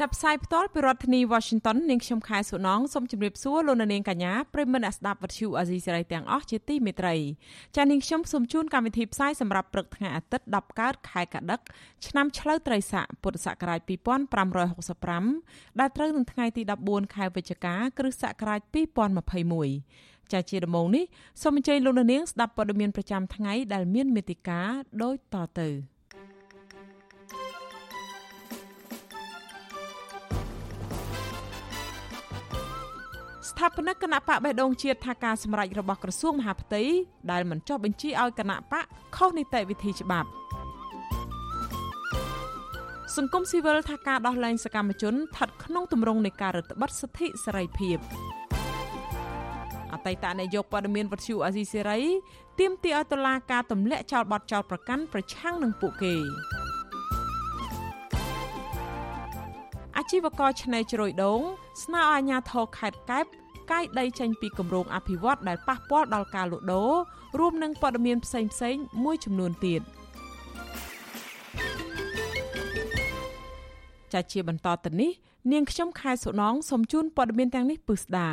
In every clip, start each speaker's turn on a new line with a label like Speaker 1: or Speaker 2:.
Speaker 1: ចាប់ផ្សាយផ្ទាល់ពីរដ្ឋធានី Washington នាងខ្ញុំខែសុណងសូមជម្រាបសួរលោកនាងកញ្ញាប្រិមមអ្នកស្ដាប់វិទ្យុអាស៊ីសេរីទាំងអស់ជាទីមេត្រីចា៎នាងខ្ញុំសូមជូនកម្មវិធីផ្សាយសម្រាប់ព្រឹកថ្ងៃអាទិត្យ10កើតខែកដិកឆ្នាំឆ្លូវត្រីស័កពុទ្ធសករាជ2565ដែលត្រូវនឹងថ្ងៃទី14ខែវិច្ឆិកាគ្រិស្តសករាជ2021ចាជាដំបូងនេះសូមអញ្ជើញលោកនាងស្ដាប់ព័ត៌មានប្រចាំថ្ងៃដែលមានមេតិការដូចតទៅ។ ស្ថាបនិកគណៈបកបេះដូងជាតិថាការសម្រេចរបស់ក្រសួងមហាផ្ទៃដែលមិនចុះបញ្ជីឲ្យគណៈបកខុសនីតិវិធីច្បាប់សង្គមស៊ីវិលថាការដោះលែងសកម្មជនស្ថិតក្នុងទម្រង់នៃការរឹតបន្តឹងសិទ្ធិសេរីភាពអតីតនាយកព័ត៌មានវត្ថុអាស៊ីសេរីទាមទារឲ្យតុលាការទម្លាក់ចោលបទចោលប្រកាន់ប្រឆាំងនឹងពួកគេ អាជីវករឆ្នេរជ្រោយដងស្នើឲ្យអាជ្ញាធរខេត្តកែបកាយដីចេញពីគម្រោងអភិវឌ្ឍដែលប៉ះពាល់ដល់ការលក់ដូររួមនឹងព័ត៌មានផ្សេងផ្សេងមួយចំនួនទៀតចាជាបន្តទៅនេះ នាងខ្ញុំខែសុណងសូមជូនព័ត៌មានទាំងនេះពិស្ដា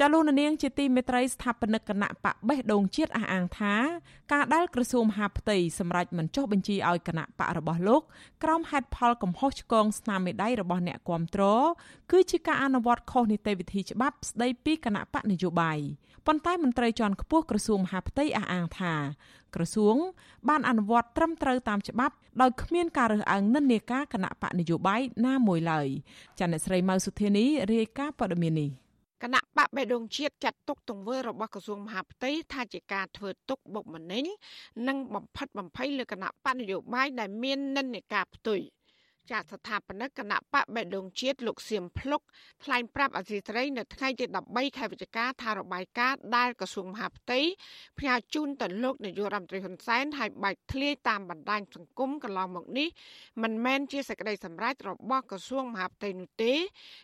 Speaker 1: ចាលោកនាងជាទីមេត្រីស្ថាបនិកគណៈបកបេះដូងជាតិអះអាងថាការដែលក្រសួងមហាផ្ទៃសម្រេចមិនចុះបញ្ជីឲ្យគណៈបករបស់លោកក្រោមហេតុផលកំហុសឆ្គងស្នាមមេដៃរបស់អ្នកគាំទ្រគឺជាការអនុវត្តខុសនីតិវិធីច្បាប់ស្ដីពីគណៈបកនយោបាយប៉ុន្តែមន្ត្រីជាន់ខ្ពស់ក្រសួងមហាផ្ទៃអះអាងថាក្រសួងបានអនុវត្តត្រឹមត្រូវតាមច្បាប់ដោយគ្មានការរើសអើងនិន្នាការគណៈបកនយោបាយណាមួយឡើយចាអ្នកស្រីម៉ៅសុធានីរាយការណ៍ព័ត៌មាននេះ
Speaker 2: គណៈបកបេដងជាតិចាត់ទុកទង្វើរបស់ក្រសួងមហាផ្ទៃថាជាការធ្វើទុកបុកម្នេញនិងបំផិតបំភ័យលើគណៈបកនយោបាយដែលមាននិន្នាការផ្ទុយ។ ចាត់ស្ថាបនិកគណៈបកបេដងជាតិលោកសៀមភ្លុកថ្លែងប្រាប់អសីត្រីនៅថ្ងៃទី13ខែវិច្ឆិកាថារបាយការណ៍ដែលក្រសួងមហាផ្ទៃផ្ញើជូនទៅលោកនាយករដ្ឋមន្ត្រីហ៊ុនសែនឲ្យបាច់ធ្លាយតាមបណ្ដាញសង្គមកន្លងមកនេះមិនមែនជាសេចក្តីសម្រេចរបស់ក្រសួងមហាផ្ទៃនោះទេ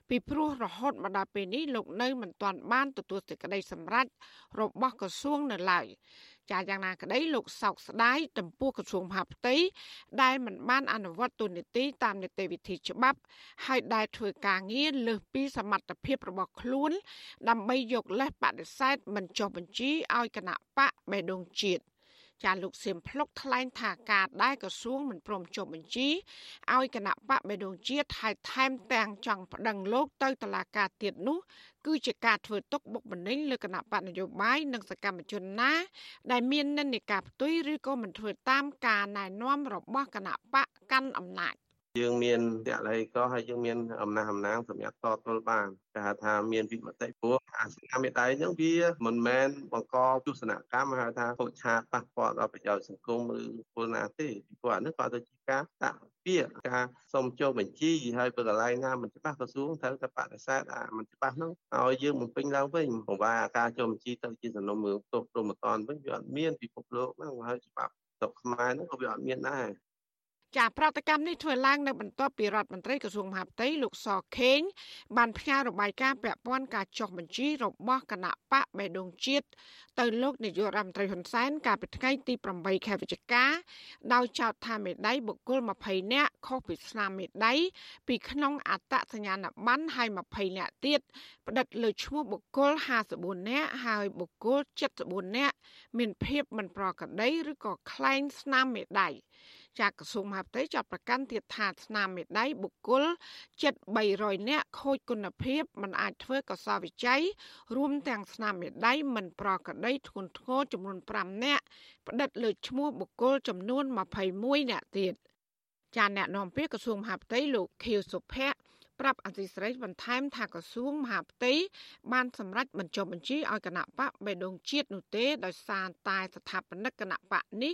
Speaker 2: ពីព្រោះរហូតមកដល់ពេលនេះលោកនៅមិនទាន់បានទទួលសេចក្តីសម្រេចរបស់ក្រសួងនៅឡើយ ចាយ៉ាងណាក្តីលោកសោកស្ដាយចំពោះក្រសួងមហាផ្ទៃដែលមិនបានអនុវត្តទូនីតិតាមនីតិវិធីច្បាប់ ហើយដែលធ្វើការងារលើសពីសមត្ថភាពរបស់ខ្លួន ដើម្បីយកលេសបដិសេធមិនចុះបញ្ជីឲ្យគណៈបកបេដងជាតិ ចាលោកសៀមភ្លុកថ្លែងថាការដែលក្រសួងមិនព្រមចុះបញ្ជីឲ្យគណៈបកបេដងជាតិហើយថែមទាំងចង់ប្តឹងលោកទៅតុលាការទៀតនោះគឺជាការធ្វើទុកបុកម្នេញលើគណៈបកនយោបាយនិងសកម្មជនណា ដែលមាននិន្នាការផ្ទុយឬក៏មិនធ្វើតាមការណែនាំរបស់គណៈបកកាន់អំណាច
Speaker 3: យើងមានតល័យក៏ហើយយើងមានអំណះអំណាងសម្រាប់តទល់បានគេហៅថាមានវិមតិព្រោះអាសកម្មមេដៃហ្នឹងវាមិនមែនបង្កទស្សនកម្មហៅថាខូចឆាតប៉ះពាល់ដល់ប្រយោជន៍សង្គមឬពលណាទេពីព្រោះអានេះក៏ទៅជាការតាក់ពាក្យការសុំចុះបញ្ជីហើយបើកន្លែងណាមិនច្បាស់ក្រសួងត្រូវតែបដិសេធអាមិនច្បាស់ហ្នឹងឲ្យយើងបំពេញឡើងវិញព្រោះว่าការចុះបញ្ជីទៅជាសំណុំរឿងទោសព្រមតនវិញវាអត់មានពិភពលោកហ្នឹងហើយច្បាប់ស្រុកខ្មែរហ្នឹងក៏វាអត់មានដែរ
Speaker 2: ចាប្រតិកម្មនេះធ្វើឡើងនៅបន្ទាប់ពីរដ្ឋមន្ត្រីក្រសួងមហាផ្ទៃលោកសខេង បានផ្ញើរបាយការណ៍ពាក់ព័ន្ធការចុះបញ្ជីរបស់គណៈបកបេដងជាតិទៅលោកនាយករដ្ឋមន្ត្រីហ៊ុនសែនកាលពីថ្ងៃទី8ខែវិច្ឆិកាដោយចោទថាមេដៃបុគ្គល20នាក់ខុសពីស្នាមមេដៃពីក្នុងអត្តសញ្ញាណប័ណ្ណហើយ20នាក់ទៀតផ្តិតលើឈ្មោះបុគ្គល54នាក់ហើយបុគ្គល74នាក់មានភាពមិនប្រក្រតីឬក៏ក្លែងស្នាមមេដៃ ចាក្រសួងមហាផ្ទៃចាប់ប្រកាន់ទៀតថាស្នាមមេដៃបុគ្គលជិត300នាក់ខូចគុណភាពមិនអាចធ្វើកសោវិច័យរួមទាំងស្នាមមេដៃមិនប្រក្រតីធ្ងន់ធ្ងរចំនួន5នាក់ផ្តិតលើឈ្មោះបុគ្គលចំនួន21នាក់ទៀតចាអ្នកនាំពាក្យក្រសួងមហាផ្ទៃលោកខៀវសុភ័ក្រ ប្រាប់អសីស្រីបន្ថែមថាក្រសួងមហាផ្ទៃបានសម្រេចបញ្ចុះបញ្ជីឲ្យគណៈបកបេដងជាតិនោះទេដោយសារតែស្ថាបនិកគណៈបកនេះ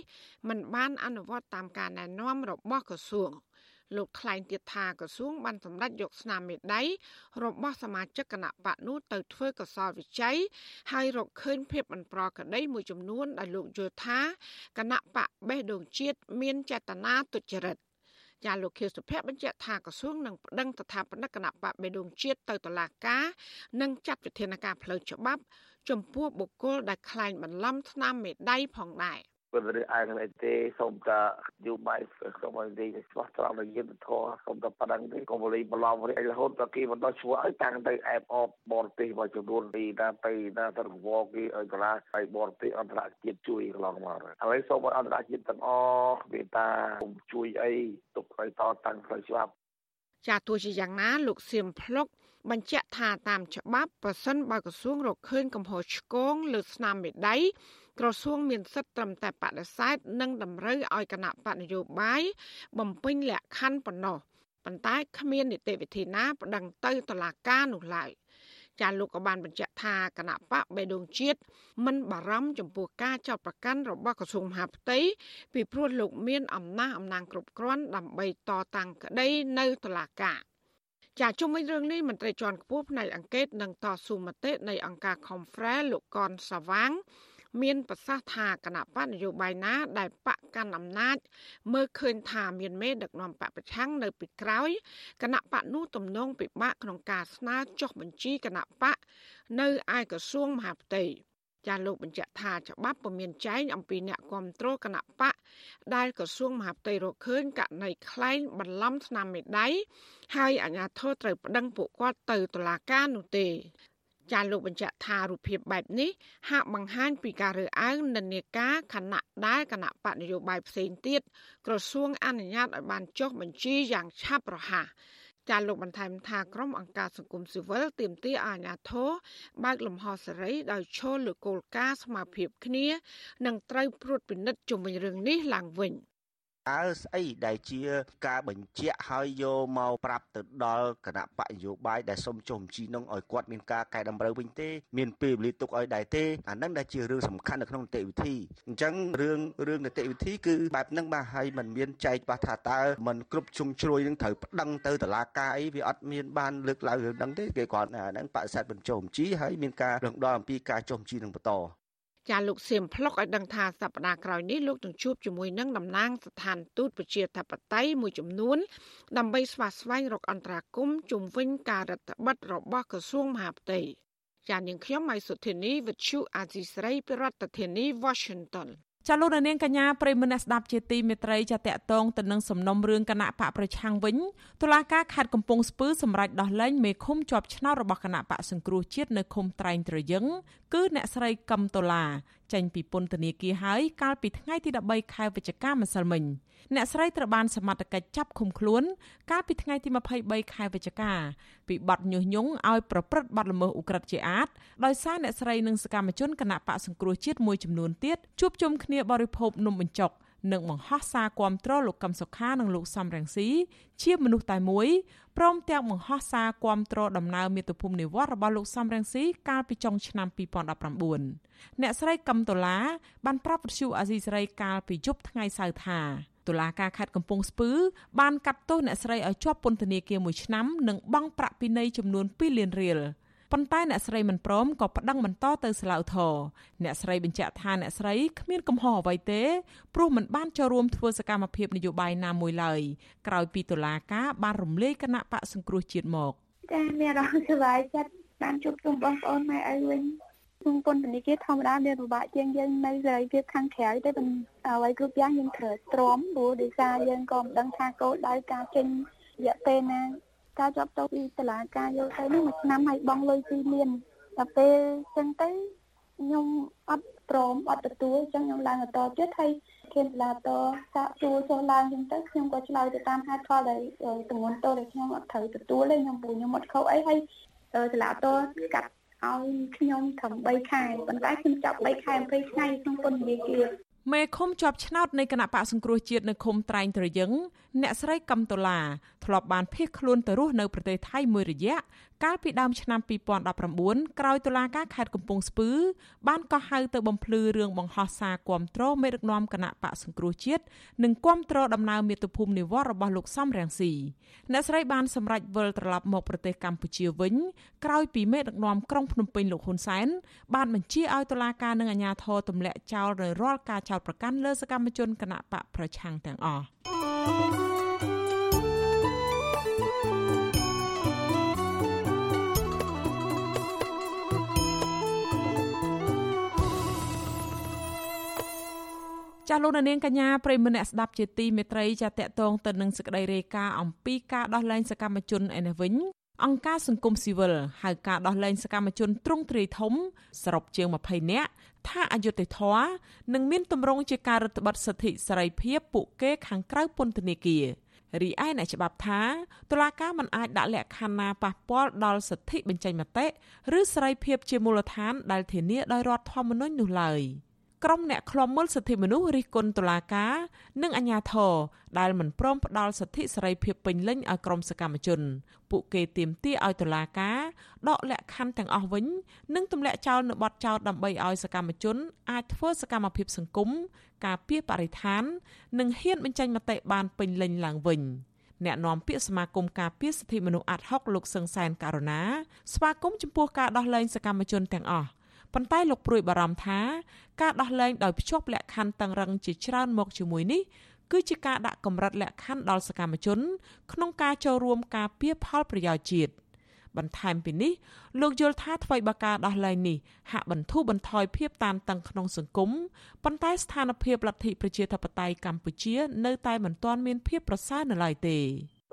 Speaker 2: មិនបានអនុវត្តតាមការណែនាំរបស់ក្រសួងលោកថ្លែងទៀតថាក្រសួងបានសម្រេចយកស្នាមមេដៃរបស់សមាជិកគណៈបកនោះទៅធ្វើកសលវិច័យហើយរកឃើញភាពមិនប្រក្រតីមួយចំនួនដែលលោកយល់ថាគណៈបកបេះដូងជាតិមានចេតនាទុច្ចរិត ចាលោកខៀវសុភ័ក្របញ្ជាក់ថាក្រសួងនឹងប្តឹងស្ថាបនិកគណៈបកបេដងជាតិទៅតុលាការនិងចាត់វិធានការផ្លូវច្បាប់ ចំពោះបុគ្គលដែលក្លែងបន្លំឆ្នាំមេដៃផងដែរ
Speaker 4: ពលរឿងឯងនេះទេសូមតែយោបាយសូមឲ្យនិយាយស្មោះត្រង់ដល់យុទ្ធធរសូមតែប៉ណ្ណឹងទេកុំបលីបន្លំរីរហូតដល់គេបន្តឈ្មោះឲ្យតាំងទៅអែបអបបរទេសមកចំនួនពីណាទៅណាទៅរវល់គេឲ្យកន្លះឲ្យបរទេសអន្តរជាតិជួយកន្លងមកឥឡូវសូមឲ្យអន្តរជាតិទាំងអស់មេតាជួយអីទុកឲ្យតតាំងផ្លូវច្បាប់
Speaker 2: ចាទោះជាយ៉ាងណាលោកសៀមភ្លុកបញ្ជាក់ថាតាមច្បាប់ប្រសិនបើក្រសួងរកឃើញកំហុសឆ្គងលើស្នាមមេដៃ ក្រសួងមានសិទ្ធិត្រឹមតែបដិសេធនិងតម្រូវឲ្យគណៈបកនយោបាយបំពេញលក្ខខណ្ឌប៉ុណ្ណោះប៉ុន្តែគ្មាននីតិវិធីណាប្តឹងទៅតុលាការនោះឡើយចាលោកក៏បានបញ្ជាក់ថាគណៈបកបេដងជាតិមិនបារម្ភចំពោះការចោទប្រកាន់របស់ក្រសួងមហាផ្ទៃពីព្រោះលោកមានអំណាចអំណាងគ្រប់គ្រាន់ដើម្បីតតាំងក្តីនៅតុលាការចាជុំវិញរឿងនេះមន្ត្រីជាន់ខ្ពស់ផ្នែកអង្កេតនិងតស៊ូមតិនៃអង្គការ Confrere លោកកនសាវាង មានប្រសាសន៍ថាគណៈបកនយោបាយណា ដែលបកកាន់អំណាច មើលឃើញថាមានមេដឹកនាំបកប្រឆាំងនៅពីក្រោយគណៈបកនោះទំនងពិបាកក្នុងការស្នើចុះបញ្ជីគណៈបកនៅឯក្រសួងមហាផ្ទៃចាលោកបញ្ជាក់ថាច្បាប់ពុំមានចែងអំពីអ្នកគ្រប់គ្រងគណៈបកដែលក្រសួងមហាផ្ទៃរកឃើញករណីក្លែងបន្លំឆ្នាំមេដៃហើយអាជ្ញាធរត្រូវប្តឹងពួកគាត់ទៅតុលាការនោះទេ ចាលោកបញ្ជាក់ថារូបភាពបែបនេះហាក់បង្ហាញពីការរើសអើងនិន្នាការខណៈដែលគណៈបកនយោបាយផ្សេងទៀតក្រសួងអនុញ្ញាតឲ្យបានចុះបញ្ជីយ៉ាងឆាប់រហ័សចាលោកបន្ថែមថាក្រុមអង្គការសង្គមស៊ីវិលទាមទារអាជ្ញាធរបើកលំហសេរីដោយឈលលើគោលការណ៍ស្មារតីគ្នា និងត្រូវព្រួតពិនិត្យជុំវិញរឿងនេះឡើងវិញ។
Speaker 5: តើស្អីដែលជាការបញ្ជាក់ឲ្យយកមកប្រាប់ទៅដល់គណៈបកនយោបាយដែលសុំចុះបញ្ជីនោះឲ្យគាត់មានការកែតម្រូវវិញទេមានពេលវេលាទុកឲ្យដែរទេអានឹងដែលជារឿងសំខាន់នៅក្នុងនីតិវិធីអញ្ចឹងរឿងរឿងនីតិវិធីគឺបែបហ្នឹងបាទហើយมันមានចែកបាសថាតើมันគ្រប់ជុំជ្រួយនឹងត្រូវប្តឹងទៅតុលាការអីវាអត់មានបានលើកឡើងរឿងហ្នឹងទេគេគាត់អាហ្នឹងបដិសេធបញ្ចុះបញ្ជីហើយមានការរំដោះអំពីការចុះបញ្ជីនឹងបន្ត
Speaker 2: ចាលោកសៀមផ្លុកឲ្យដឹងថាសប្តាហ៍ក្រោយនេះលោកនឹងជួបជាមួយនឹងតំណាងស្ថានទូតប្រជាធិបតេយ្យមួយចំនួន ដើម្បីស្វាស្វែងរកអន្តរាគមន៍ជុំវិញការរដ្ឋបិទរបស់ក្រសួងមហាផ្ទៃចានាងខ្ញុំម៉ៃសុធានីវិទ្យុអាស៊ីស្រីប្រធានាធិបតី Washington
Speaker 1: ចាលោកនាងកញ្ញាប្រិមនៈស្ដាប់ជាទីមេត្រីចាតកតងទៅនឹងសំណុំរឿងគណៈបកប្រឆាំងវិញតុលាការខេត្តកំពង់ស្ពឺសម្រេចដោះលែងមេឃុំជាប់ឆ្នោតរបស់គណៈបកសង្គ្រោះជាតិនៅឃុំត្រែងត្រយឹងគឺអ្នកស្រីកឹមតូឡា ចេញពីពន្ធនាគារហើយកាលពីថ្ងៃទី13ខែវិច្ឆិកាម្សិលមិញអ្នកស្រីត្រូវបានសមត្ថកិច្ចចាប់ឃុំខ្លួន កាលពីថ្ងៃទី23ខែវិច្ឆិកាពីបទញុះញង់ឲ្យប្រព្រឹត្តបទល្មើសឧក្រិដ្ឋជាអាតដោយសារអ្នកស្រីនិងសកម្មជនគណៈបកសង្គ្រោះជាតិមួយចំនួនទៀតជួបជុំគ្នាបរិភោគនំបញ្ចុក និងបង្ហោះសារគាំទ្រលោកកឹមសុខានិងលោកសំរងស៊ីជាមនុស្សតែមួយព្រមទាំងបង្ហោះសារគាំទ្រដំណើរមាតុភូមិនិវត្តរបស់លោកសំរងស៊ីកាលពីចុងឆ្នាំ2019អ្នកស្រីកឹមតូឡាបានប្រាប់វិទ្យុអាស៊ីសេរីកាលពីយប់ថ្ងៃសៅរ៍ថាតុលាការខេត្តកំពង់ស្ពឺបានកាត់ទោសអ្នកស្រីឲ្យជាប់ពន្ធនាគារ1ឆ្នាំនិងបង់ប្រាក់ពិន័យចំនួន2លានរៀល ប៉ុន្តែអ្នកស្រីមិនព្រមក៏ប្តឹងបន្តទៅសាឡាវធរអ្នកស្រីបញ្ជាក់ថាអ្នកស្រីគ្មានកំហុសអ្វីទេព្រោះមិនបានចូលរួមធ្វើសកម្មភាពនយោបាយណាមួយឡើយក្រោយពីតុលាការបានរំលាយគណៈបកសង្គ្រោះជាតិមក
Speaker 6: ចាមានអារម្មណ៍សប្បាយចិត្តបានជួបជុំបងប្អូនម៉ែឪវិញក្នុងពន្ធនាគារធម្មតាមានពិបាកជាងយើងនៅសេរីភាពខាងក្រៅតែអ្វីគ្រប់យ៉ាងយើងត្រូវទ្រាំព្រោះដោយសារយើងក៏មិនដឹងថាគោលដៅការចេញរយៈពេលណា ការជាប់ទោសពីតុលាការយកទៅនេះមួយឆ្នាំហើយបងលុយ2លានដល់ពេលចឹងទៅខ្ញុំអត់ព្រមអត់ទទួលចឹងខ្ញុំឡើងបន្តទៀតហើយគេតុលាតសាកជួចុះឡើងចឹងទៅខ្ញុំក៏ឆ្លើយទៅតាមហេតុផលដែលតំងន់តដែលខ្ញុំអត់ត្រូវទទួលទេខ្ញុំពូខ្ញុំអត់ខុសអីហើយតុលាតកាត់ឲ្យខ្ញុំត្រឹម3ខែប៉ុន្តែខ្ញុំចាប់3ខែ20ថ្ងៃក្នុងពន្ធនាគារ
Speaker 1: មេឃុំជាប់ឆ្នោតនៃគណៈបកសង្គ្រោះជាតិនៅឃុំត្រែងត្រយឹងអ្នកស្រីកឹមតូឡាធ្លាប់បានភៀសខ្លួនទៅរស់នៅប្រទេសថៃមួយរយៈ កាលពីដើមឆ្នាំ2019ក្រោយតុលាការខេត្តកំពង់ស្ពឺបានកោះហៅទៅបំភ្លឺរឿងបង្ហោះសារគាំទ្រមេដឹកនាំគណៈបកសង្គ្រោះជាតិនិងគាំទ្រដំណើរមាតុភូមិនិវត្តរបស់លោកសំរងស៊ីអ្នកស្រីបានសម្រេចវិលត្រឡប់មកប្រទេសកម្ពុជាវិញក្រោយពីមេដឹកនាំក្រុងភ្នំពេញលោកហ៊ុនសែនបានបញ្ជាឲ្យតុលាការនិងអាជ្ញាធរទម្លាក់ចោលនៅរាល់ការចោទប្រកាន់លើសកម្មជនគណៈបកប្រឆាំងទាំងអស់ ចាលោកនាងកញ្ញាប្រិមម្នាក់ស្ដាប់ជាទីមេត្រីចាតកតងទៅនឹងសេចក្តីរាយការណ៍អំពីការដោះលែងសកម្មជនឯនេះវិញអង្គការសង្គមស៊ីវិលហៅការដោះលែងសកម្មជនទ្រង់ទ្រាយធំសរុបជាង20នាក់ថាអយុត្តិធម៌និងមានទម្រង់ជាការរឹតបន្តឹងសិទ្ធិសេរីភាពពួកគេខាងក្រៅពន្ធនាគាររីឯអ្នកច្បាប់ថាតុលាការមិនអាចដាក់លក្ខខណ្ឌណាប៉ះពាល់ដល់សិទ្ធិបញ្ចេញមតិឬសេរីភាពជាមូលដ្ឋានដែលធានាដោយរដ្ឋធម្មនុញ្ញនោះឡើយ។ ក្រុមអ្នកឃ្លាំមើលសិទ្ធិមនុស្សរិះគន់តុលាការនិងអាជ្ញាធរដែលមិនព្រមផ្ដល់សិទ្ធិសេរីភាពពេញលេញឲ្យក្រុមសកម្មជន ពួកគេទាមទារឲ្យតុលាការដកលក្ខខណ្ឌទាំងអស់វិញ និងទម្លាក់ចោលនៅបទចោទដើម្បីឲ្យសកម្មជន អាចធ្វើសកម្មភាពសង្គមការពារបរិស្ថាន និងហ៊ានបញ្ចេញមតិបានពេញលេញឡើងវិញអ្នកនាំពាក្យសមាគមការពារសិទ្ធិមនុស្សអាត់ហុកលោកសឹងសែនករណាស្វាគមន៍ចំពោះការដោះលែងសកម្មជនទាំងអស់ ប៉ុន្តែលោកព្រួយបារម្ភថាការដោះលែងដោយភ្ជាប់លក្ខខណ្ឌតឹងរឹងជាច្រើនមកជាមួយនេះគឺជាការដាក់កម្រិតលក្ខខណ្ឌដល់សកម្មជន ក្នុងការចូលរួមការពារផលប្រយោជន៍ជាតិបន្ថែមពីនេះលោកយល់ថាថ្មីបើការដោះលែងនេះហាក់បន្ធូរបន្ថយភាពតានតឹងក្នុងសង្គមប៉ុន្តែស្ថានភាពលទ្ធិប្រជាធិបតេយ្យកម្ពុជា នៅតែមិនទាន់មានភាពប្រសើរនៅឡើយទេ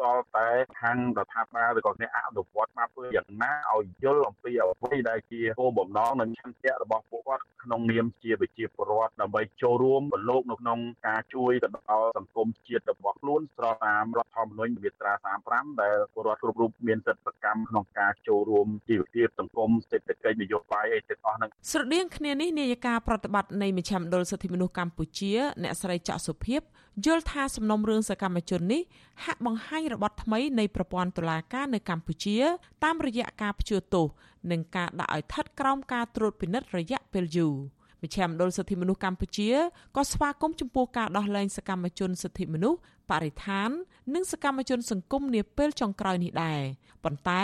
Speaker 7: ដល់តែខាងរដ្ឋាភិបាលឬក៏អ្នកអនុវត្តមកធ្វើយ៉ាងណាឲ្យយល់អំពីអ្វីដែលជាគោលបំណងនិងឆន្ទៈរបស់ពួកគាត់ក្នុងនាមជាប្រជាពលរដ្ឋដើម្បីចូលរួមប្រឡូកនៅក្នុងការជួយទៅដល់សង្គមជាតិរបស់ខ្លួនស្របតាមរដ្ឋធម្មនុញ្ញមាត្រា35ដែលពលរដ្ឋគ្រប់រូបមានសិទ្ធិសកម្មក្នុងការចូលរួមជីវភាពសង្គមសេដ្ឋកិច្ចនយោបាយអីទាំងអស់ហ្នឹង
Speaker 1: ស្រដៀងគ្នានេះនាយិកាប្រតិបត្តិនៃមជ្ឈមណ្ឌលសិទ្ធិមនុស្សកម្ពុជា អ្នកស្រីចាក់សុភាព យល់ថាសំណុំរឿងសកម្មជននេះហាក់បង្ហាញរបត់ថ្មីនៃប្រព័ន្ធតុលាការនៅកម្ពុជា តាមរយៈការព្យួរទោសនិងការដាក់ឲ្យស្ថិតក្រោមការត្រួតពិនិត្យរយៈពេលយូរមជ្ឈមណ្ឌលសិទ្ធិមនុស្សកម្ពុជាក៏ស្វាគមន៍ចំពោះការដោះលែងសកម្មជនសិទ្ធិមនុស្ស បរិស្ថាន និងសកម្មជនសង្គមនាពេលចុងក្រោយនេះដែរប៉ុន្តែ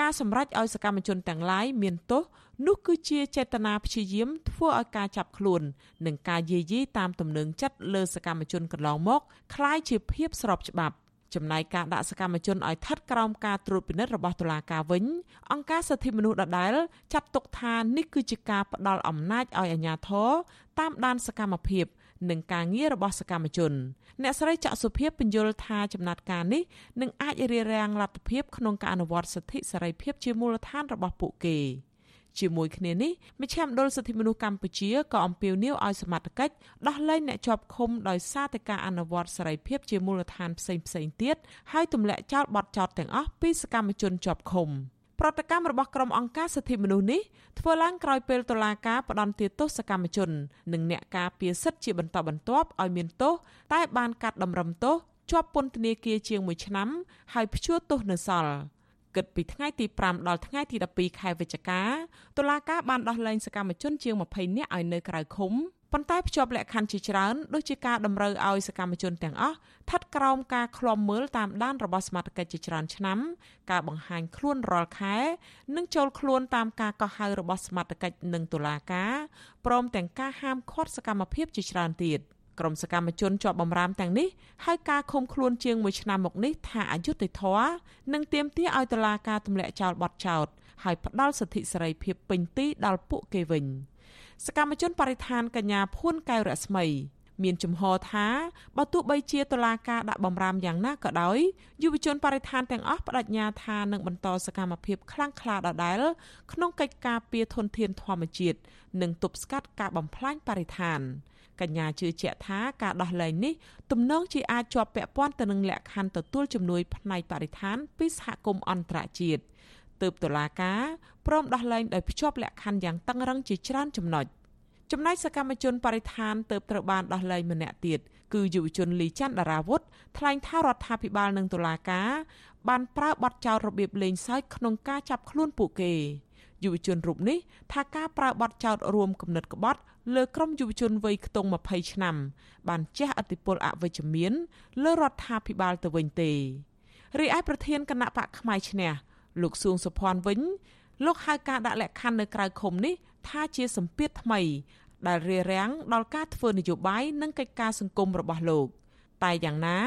Speaker 1: ការសម្រេចឲ្យសកម្មជនទាំងឡាយមានទោសនោះគឺជាចេតនាព្យាយាមធ្វើឲ្យការចាប់ខ្លួននិងការយាយីតាមទំនឹងចិត្តលើសកម្មជនកន្លងមកคล้ายជាភាពស្របច្បាប់ចំណែកការដាក់សកម្មជនឲ្យស្ថិតក្រោមការត្រួតពិនិត្យរបស់តុលាការវិញអង្គការសិទ្ធិមនុស្សដដែលចាត់ទុកថានេះគឺជាការផ្ដាល់អំណាចឲ្យអាជ្ញាធរតាមដានសកម្មភាព និងការងាររបស់សកម្មជន អ្នកស្រីចាក់សុភាពបញ្យល់ថាចំណាត់ការនេះនឹងអាចរារាំងលទ្ធភាពក្នុងការអនុវត្តសិទ្ធិសេរីភាពជាមូលដ្ឋានរបស់ពួកគេ។ជាមួយគ្នានេះមជ្ឈមណ្ឌលសិទ្ធិមនុស្សកម្ពុជាក៏អំពាវនាវឲ្យសមត្ថកិច្ចដោះលែងអ្នកជាប់ឃុំដោយសារតែការអនុវត្តសេរីភាពជាមូលដ្ឋានផ្សេងផ្សេងទៀតហើយទម្លាក់ចោលបទចោទទាំងអស់ពីសកម្មជនជាប់ឃុំ ប្រតិកម្មរបស់ក្រុមអង្គការសិទ្ធិមនុស្សនេះធ្វើឡើងក្រោយពេលតុលាការផ្តន្ទាទោសសកម្មជន និងអ្នកការពារសិទ្ធិជាបន្តបន្ទាប់ឲ្យមានទោសតែបានកាត់តម្រឹមទោសជាប់ពន្ធនាគារជាង1ឆ្នាំ ហើយព្យួរទោសនៅសល់គិតពីថ្ងៃទី5ដល់ថ្ងៃទី12ខែវិច្ឆិកាតុលាការបានដោះលែងសកម្មជនជាង20នាក់ឲ្យនៅក្រៅឃុំ ប៉ុន្តែភ្ជាប់លក្ខខណ្ឌជាច្រើនដូចជាការតម្រូវឲ្យសកម្មជនទាំងអស់ស្ថិតក្រោមការឃ្លាំមើលតាមដានរបស់សមាជិកជាច្រើនឆ្នាំ ការបង្ហាញខ្លួនរាល់ខែ និងចូលខ្លួនតាមការកោះហៅរបស់សមាជិកនិងតុលាការព្រមទាំងការហាមឃាត់សកម្មភាពជាច្រើនទៀត។ក្រុមសកម្មជនជាប់បំរាមទាំងនេះហើយការឃុំខ្លួនជាង1ឆ្នាំមកនេះថាអយុត្តិធម៌និងទាមទារឲ្យតុលាការទម្លាក់ចោលបទចោទហើយផ្ដាល់សិទ្ធិសេរីភាពពេញទីដល់ពួកគេវិញ សកម្មជនបរិស្ថានកញ្ញាភួនកែវរស្មី មានជំហរថាបើទោះបីជាតុលាការដាក់បំរាមយ៉ាងណាក៏ដោយយុវជនបរិស្ថានទាំងអស់បដិញ្ញាថានឹងបន្តសកម្មភាពខ្លាំងក្លាដដែលក្នុងកិច្ចការពារធនធានធម្មជាតិនិងទប់ស្កាត់ការបំផ្លាញបរិស្ថានកញ្ញាជឿជាក់ថាការដោះលែងនេះទំនងជាអាចជាប់ពាក់ព័ន្ធទៅនឹងលក្ខខណ្ឌទទួលជំនួយផ្នែកបរិស្ថានពីសហគមន៍អន្តរជាតិ ទើបតុលាការព្រមដោះលែងដោយភ្ជាប់លក្ខខណ្ឌយ៉ាងតឹងរ៉ឹងជាច្រើនចំណុចចំណែកសកម្មជនបរិស្ថានទើបត្រូវបានដោះលែងម្នាក់ទៀតគឺយុវជនលីច័ន្ទដារាវុធថ្លែងថារដ្ឋាភិបាលនិងតុលាការបានប្រើបទចោទរបៀបលេងសើចក្នុងការចាប់ខ្លួនពួកគេយុវជនរូបនេះថាការប្រើបទចោទរួមគំនិតក្បត់លើក្រុមយុវជនវ័យខ្ទង់20ឆ្នាំ បានជះឥទ្ធិពលអវិជ្ជមាន លើរដ្ឋាភិបាលទៅវិញទេរីឯប្រធានគណៈបកផ្នែកឈ្នះ លោកសួងសុភ័ណ្ឌវិញលោកហៅការដាក់លក្ខខណ្ឌនៅក្រៅឃុំនេះថាជាសម្ពាធថ្មី ដែលរារាំងដល់ការធ្វើនយោបាយនិងកិច្ចការសង្គមរបស់លោក។ តែយ៉ាងណា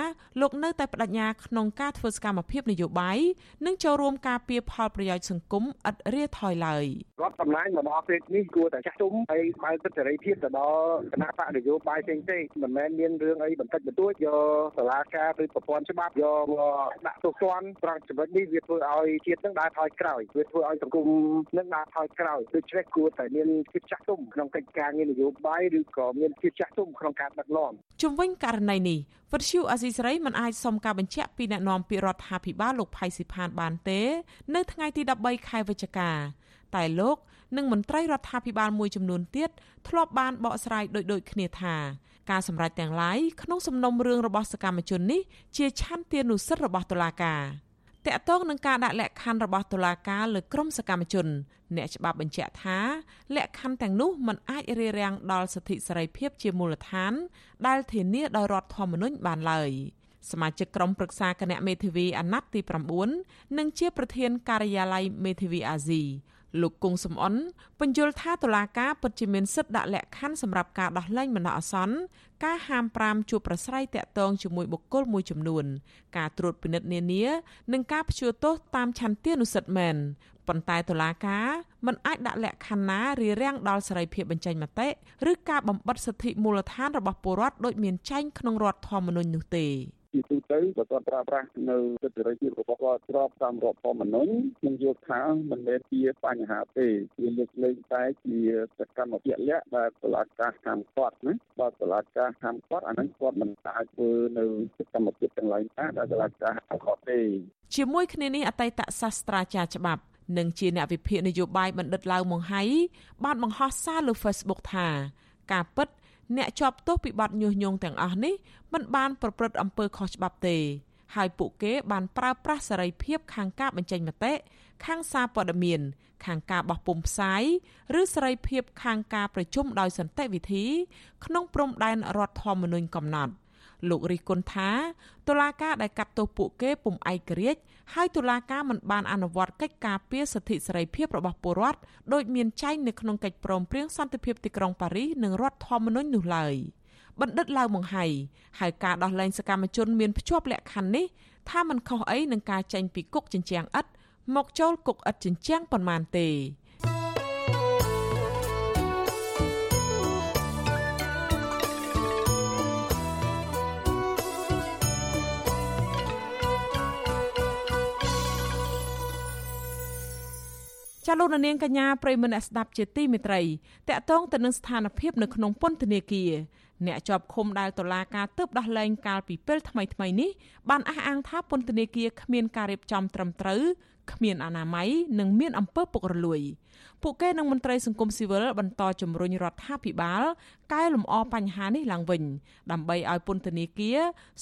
Speaker 1: លោកនៅតែបដិញ្ញាក្នុងការធ្វើសកម្មភាពនយោបាយនិងចូលរួមការពារផលប្រយោជន៍សង្គមឥតរាថយឡើយ
Speaker 8: រដ្ឋតំណាងមកដល់ពេលនេះគួរតែចាស់ទុំហើយបើកសិទ្ធិសេរីភាពទៅដល់គណៈបកនយោបាយផ្សេងផ្សេងមិនមែនមានរឿងអីបន្តិចបន្តួចយកសាលាការឬប្រព័ន្ធច្បាប់យកមកដាក់ទោសទណ្ឌត្រង់ចំណុចនេះវាធ្វើឲ្យជាតិនឹងដើរថយក្រោយវាធ្វើឲ្យសង្គមនឹងដើរថយក្រោយដូច្នេះគួរតែមានភាពចាស់ទុំក្នុងកិច្ចការងារនយោបាយឬក៏មានភាពចាស់ទុំក្នុងការដឹកនាំ
Speaker 1: ជំវិញករណីនេះវិទ្យុអាស៊ីសេរីមិនអាចសុំការបញ្ជាក់ពីអ្នកនាំពាក្យរដ្ឋាភិបាលលោកផៃស៊ីផានបានទេ នៅថ្ងៃទី13ខែវិច្ឆិកាតែលោកនិងមន្ត្រីរដ្ឋាភិបាលមួយចំនួនទៀតធ្លាប់បានបកស្រាយដូចដូចគ្នាថាការសម្រេចទាំងឡាយក្នុងសំណុំរឿងរបស់សកម្មជននេះជាឆន្ទានុសិទ្ធិរបស់តុលាការ តកតងនឹងការដាក់លក្ខខណ្ឌរបស់តុលាការលើក្រុមសកម្មជន អ្នកច្បាប់បញ្ជាក់ថាលក្ខខណ្ឌទាំងនោះមិនអាចរារាំងដល់សិទ្ធិសេរីភាពជាមូលដ្ឋាន ដែលធានាដោយរដ្ឋធម្មនុញ្ញបានឡើយសមាជិកក្រុមប្រឹក្សាគណៈមេធាវីអាណត្តិទី9និងជាប្រធានការិយាល័យមេធាវីអាស៊ី លោកគង់សំអនបញ្យល់ថាតុលាការពិតជាមានសិទ្ធិដាក់លក្ខខណ្ឌសម្រាប់ការដោះលែងបណ្ដោះអាសន្នការហាម5ជួបប្រស្រ័យតាក់ទងជាមួយបុគ្គលមួយចំនួន ការត្រួតពិនិត្យនានានិងការព្យួរទោសតាមឆន្ទានុសិទ្ធិមែនប៉ុន្តែតុលាការមិនអាចដាក់លក្ខខណ្ឌណារារាំងដល់សេរីភាពបញ្ចេញមតិឬការបំបិទសិទ្ធិមូលដ្ឋានរបស់ពលរដ្ឋដោយមានចែងក្នុងរដ្ឋធម្មនុញ្ញនោះទេ
Speaker 8: ជាទូទៅបើគាត់ប្រើប្រាស់នៅសិទ្ធិសេរីភាពរបស់គាត់ស្របតាមរដ្ឋធម្មនុញ្ញខ្ញុំយល់ថាមិនមែនជាបញ្ហាទេវាលើកលែងតែជាសកម្មភាពលក្ខដែលតុលាការហាមគាត់ណាបើតុលាការហាមគាត់អាហ្នឹងគាត់មិនអាចធ្វើនៅសកម្មភាពទាំងឡាយណាដែលតុលាការហាមគាត់ទេ
Speaker 1: ជាមួយគ្នានេះអតីតសាស្ត្រាចារ្យច្បាប់និងជាអ្នកវិភាគនយោបាយបណ្ឌិតឡាវម៉ុងហៃបានបង្ហោះសារលើ Facebook ថាការពិត អ្នកជាប់ទោសពីបទញុះញង់ទាំងអស់នេះមិនបានប្រព្រឹត្តអំពើខុសច្បាប់ទេហើយពួកគេបានប្រើប្រាស់សេរីភាពខាងការបញ្ចេញមតិខាងសារព័ត៌មាន ខាងការបោះពុម្ពផ្សាយឬសេរីភាពខាងការប្រជុំដោយសន្តិវិធី ក្នុងព្រំដែនរដ្ឋធម្មនុញ្ញកំណត់ លោករិះគន់ថាតុលាការដែលកាត់ទោសពួកគេពុំឯករាជ្យហើយតុលាការមិនបានអនុវត្តកិច្ចការពារសិទ្ធិសេរីភាពរបស់ពលរដ្ឋដោយមានចែងនៅក្នុងកិច្ចព្រមព្រៀងសន្តិភាពទីក្រុងប៉ារីសនិងរដ្ឋធម្មនុញ្ញនោះឡើយបណ្ឌិតឡាវម៉ុងហៃហើយការដោះលែងសកម្មជនមានភ្ជាប់លក្ខខណ្ឌនេះថាมันខុសអីនឹងការចេញពីគុកជញ្ជាំងឥដ្ឋមកចូលគុកឥដ្ឋជញ្ជាំងប៉ុន្មានទេ ចាលោកនាងកញ្ញាប្រិមនៈស្ដាប់ជាទីមេត្រីតកតងទៅនឹងស្ថានភាពនៅក្នុងពន្ធនាគារអ្នកជាប់ឃុំដែលតុលាការទើបដោះលែងកាលពីពេលថ្មីថ្មីនេះបានអះអាងថាពន្ធនាគារគ្មានការរៀបចំត្រឹមត្រូវគ្មានអនាម័យនិងមានអំពើពុករលួយពួកគេនិងមន្ត្រីសង្គមស៊ីវិលបន្តជំរុញរដ្ឋាភិបាលកែលម្អបញ្ហានេះឡើងវិញ ដើម្បីឲ្យពន្ធនាគារ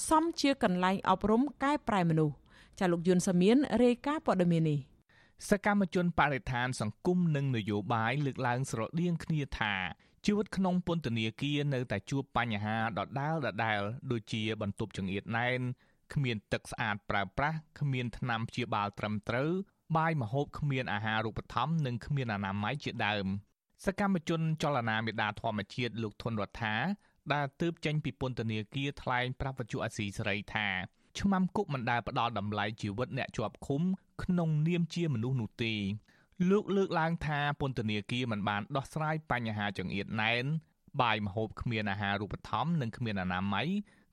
Speaker 1: សមជាកន្លែងអប់រំកែប្រែមនុស្សចាលោកយុនសាមៀនរាយការណ៍ព័ត៌មាននេះ
Speaker 9: សកម្មជនបរិស្ថានសង្គមនិងនយោបាយលើកឡើងស្រដៀងគ្នាថាជីវិតក្នុងពន្ធនាគារនៅតែជួបបញ្ហាដដែលដដែលដូចជាបន្ទប់ចង្អៀតណែនគ្មានទឹកស្អាតប្រើប្រាស់គ្មានថ្នាំព្យាបាលត្រឹមត្រូវបាយម្ហូបគ្មានអាហារូបត្ថម្ភនិងគ្មានអនាម័យជាដើមសកម្មជនចលនាមេដាធម្មជាតិលោកធុនរដ្ឋាដែលទើបចេញពីពន្ធនាគារថ្លែងប្រាប់វិទ្យុអាស៊ីសេរីថា ឆ្មាំគុកមិនដែលផ្ដល់តម្លៃជីវិតអ្នកជាប់ឃុំ ក្នុងនាមជាមនុស្សនោះទេលោកលើកឡើងថាពន្ធនាគារមិនបានដោះស្រាយបញ្ហាចង្អៀតណែនបាយម្ហូបគ្មានអាហារូបត្ថម្ភនិងគ្មានអនាម័យ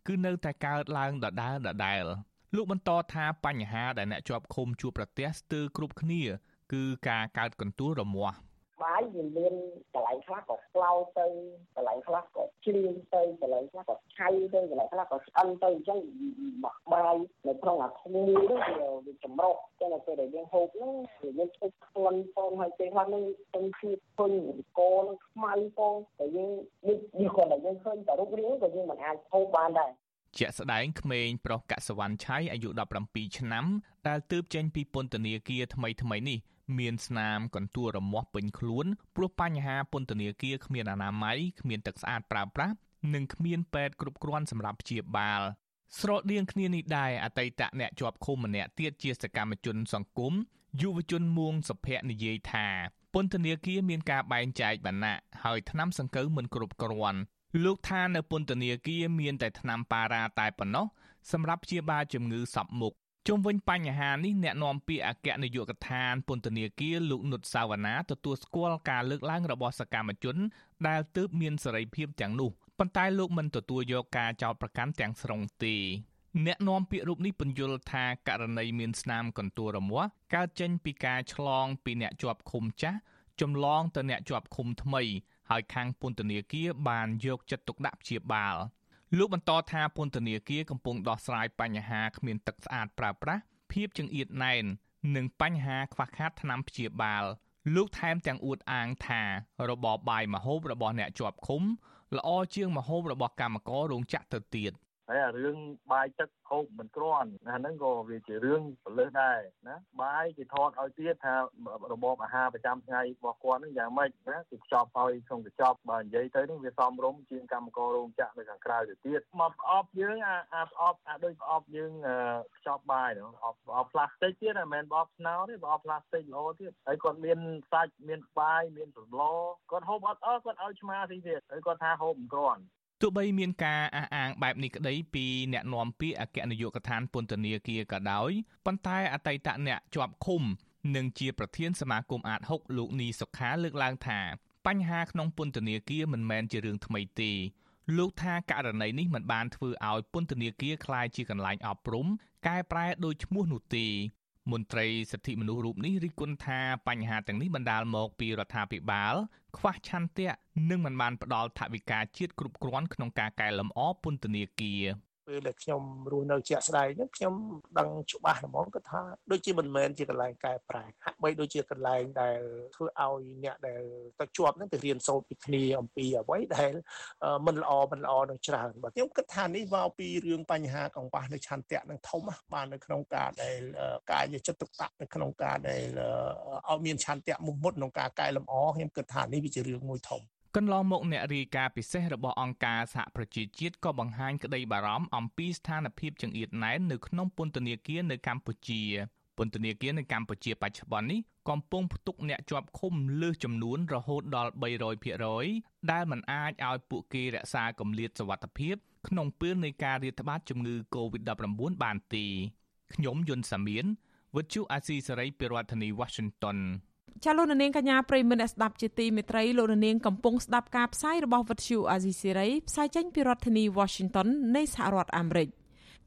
Speaker 9: គឺនៅតែកើតឡើងដដែលដដែលលោកបន្តថាបញ្ហាដែលអ្នកជាប់ឃុំជួបប្រទះស្ទើរគ្រប់គ្នា គឺការកើតកន្ទួលរមាស់
Speaker 10: បាយវាមានកន្លែងខ្លះក៏ក្លោទៅកន្លែងខ្លះក៏ជ្រៀងទៅកន្លែងខ្លះក៏ឆៃទៅកន្លែងខ្លះក៏ឆ្អិនទៅអញ្ចឹងបាយនៅក្នុងអាធ្មួយនោះវាវាចម្រុះចឹងតែពេលដែលយើងហូបហ្នឹងវាយើងឈប់ខ្លួនផងហើយពេលខ្លះនឹងទាំងជាតិធុញកនឹងខ្មៅផងតែយើងនេះវាគាត់តែយើងឃើញតែរូបរាងក៏យើងមិនអាចហូបបានដែរ
Speaker 9: ជាក់ស្ដែងក្មេងប្រុសកសវណ្ណឆៃអាយុ17ឆ្នាំដែលទើបចេញពីពន្ធនាគារថ្មីថ្មីនេះ មានស្នាមកន្ទួលរមាស់ពេញខ្លួនព្រោះបញ្ហាពន្ធនាគារគ្មានអនាម័យគ្មានទឹកស្អាតប្រើប្រាស់និងគ្មានពេទ្យគ្រប់គ្រាន់សម្រាប់ព្យាបាលស្រដៀងគ្នានេះដែរអតីតអ្នកជាប់ឃុំម្នាក់ទៀតជាសកម្មជនសង្គមយុវជនមួងសុភ័ក្រនិយាយថាពន្ធនាគារមានការបែងចែកបណ្ណៈហើយថ្នាំសង្កូវមិនគ្រប់គ្រាន់លោកថានៅពន្ធនាគារមានតែថ្នាំប៉ារ៉ាតែប៉ុណ្ណោះសម្រាប់ព្យាបាលជំងឺសពមុខ ជុំវិញបញ្ហានេះអ្នកនាំពាក្យអគ្គនាយកដ្ឋានពន្ធនាគារលោកនុតសាវណ្ណាទទួលស្គាល់ការលើកឡើងរបស់សកម្មជន ដែលទើបមានសេរីភាពទាំងនោះប៉ុន្តែលោកមិនទទួលយកការចោទប្រកាន់ទាំងស្រុងទេអ្នកនាំពាក្យរូបនេះបញ្យល់ថាករណីមានស្នាមកន្ទួលរមាស់កើតចេញពីការឆ្លងពីអ្នកជាប់ឃុំចាស់ចម្លងទៅអ្នកជាប់ឃុំថ្មី ហើយខាងពន្ធនាគារបានយកចិត្តទុកដាក់ព្យាបាល លោកបន្តថាពន្ធនាគារកំពុងដោះស្រាយបញ្ហាគ្មានទឹកស្អាតប្រើប្រាស់ភាពចង្អៀតណែននិងបញ្ហាខ្វះខាតថ្នាំព្យាបាលលោកថែមទាំងអួតអាងថារបបបាយមហូបរបស់អ្នកជាប់ឃុំល្អជាងមហូបរបស់កម្មកររោងចក្រទៅទៀត
Speaker 11: ហើយអារឿងបាយទឹកហូបមិនគ្រាន់អាហ្នឹងក៏វាជារឿងប្រលើសដែរណាបាយគេថតឲ្យទៀតថារបបអាហារប្រចាំថ្ងៃរបស់គាត់ហ្នឹងយ៉ាងម៉េចណាគេខ្ចប់ឲ្យក្នុងកញ្ចប់បើនិយាយទៅហ្នឹងវាសមរម្យជាងកម្មកររោងចក្រនៅខាងក្រៅទៅទៀតមកប្រអប់យើងអាអាប្រអប់អាដូចប្រអប់យើងខ្ចប់បាយហ្នឹងប្រអប់ប្រអប់ផ្លាស្ទិកទៀតមិនមែនប្រអប់ស្នោទេប្រអប់ផ្លាស្ទិកល្អទៀតហើយគាត់មានសាច់មានបាយមានសឡគាត់ហូបអត់អស់គាត់ឲ្យឆ្មាទីទៀតហើយគាត់ថាហូបមិនគ្រាន់
Speaker 9: ទោះបីមានការអះអាងបែបនេះក្តីពីអ្នកនាំពាក្យអគ្គនាយកដ្ឋានពន្ធនាគារក៏ដោយប៉ុន្តែអតីតអ្នកជាប់ឃុំនិងជាប្រធានសមាគមអាត6លោកនីសុខាលើកឡើងថាបញ្ហាក្នុងពន្ធនាគារមិនមែនជារឿងថ្មីទេលោកថាករណីនេះមិនបានធ្វើឲ្យពន្ធនាគារคล้ายជាកន្លែងអប់រំកែប្រែដោយឈ្មោះនោះទេ មន្ត្រីសិទ្ធិមនុស្សរូបនេះរិះគន់ថាបញ្ហាទាំងនេះបណ្ដាលមកពីរដ្ឋាភិបាល ខ្វះឆន្ទៈនិងមិនបានផ្ដល់ថវិកាជាតិគ្រប់គ្រាន់ក្នុងការកែលម្អពន្ធនាគារ
Speaker 12: ពេលដែលខ្ញុំរស់នៅជាក់ស្ដែងហ្នឹងខ្ញុំដឹងច្បាស់ហ្មងគាត់ថាដូចជាមិនមែនជាកន្លែងកែប្រែហាក់បីដូចជាកន្លែងដែលធ្វើឲ្យអ្នកដែលទៅជាប់ហ្នឹងទៅរៀនសូត្រពីគ្នាអំពីអ្វីដែលមិនល្អមិនល្អនឹងច្រើនបាទខ្ញុំគិតថានេះមកពីរឿងបញ្ហាកង្វះនៅឆន្ទៈនឹងធំបាននៅក្នុងការដែលការយកចិត្តទុកដាក់នៅក្នុងការដែលឲ្យមានឆន្ទៈមុខមុតក្នុងការកែលម្អខ្ញុំគិតថានេះវាជារឿងមួយធំ
Speaker 9: កន្លងមកអ្នករាយការណ៍ពិសេសរបស់អង្គការសហប្រជាជាតិក៏បង្ហាញក្តីបារម្ភអំពីស្ថានភាពចង្អៀតណែននៅក្នុងពន្ធនាគារនៅកម្ពុជាពន្ធនាគារនៅកម្ពុជាបច្ចុប្បន្ននេះកំពុងផ្ទុកអ្នកជាប់ឃុំលើសចំនួនរហូតដល់300%ដែលមិនអាចឲ្យពួកគេរក្សាគម្លាតសុវត្ថិភាពក្នុងពេលនៃការរាតត្បាតជំងឺ Covid-19 បានទេខ្ញុំយុនសាមៀនវិទ្យុអាស៊ីសេរីពីរដ្ឋធានី Washington
Speaker 1: ចាលោកនាងកញ្ញាប្រិមមអ្នកស្ដាប់ជាទីមេត្រីលោកនាងកំពុងស្ដាប់ការផ្សាយរបស់វិទ្យុអាស៊ីសេរីផ្សាយចេញពីរដ្ឋធានី Washington នៃសហរដ្ឋអាមេរិក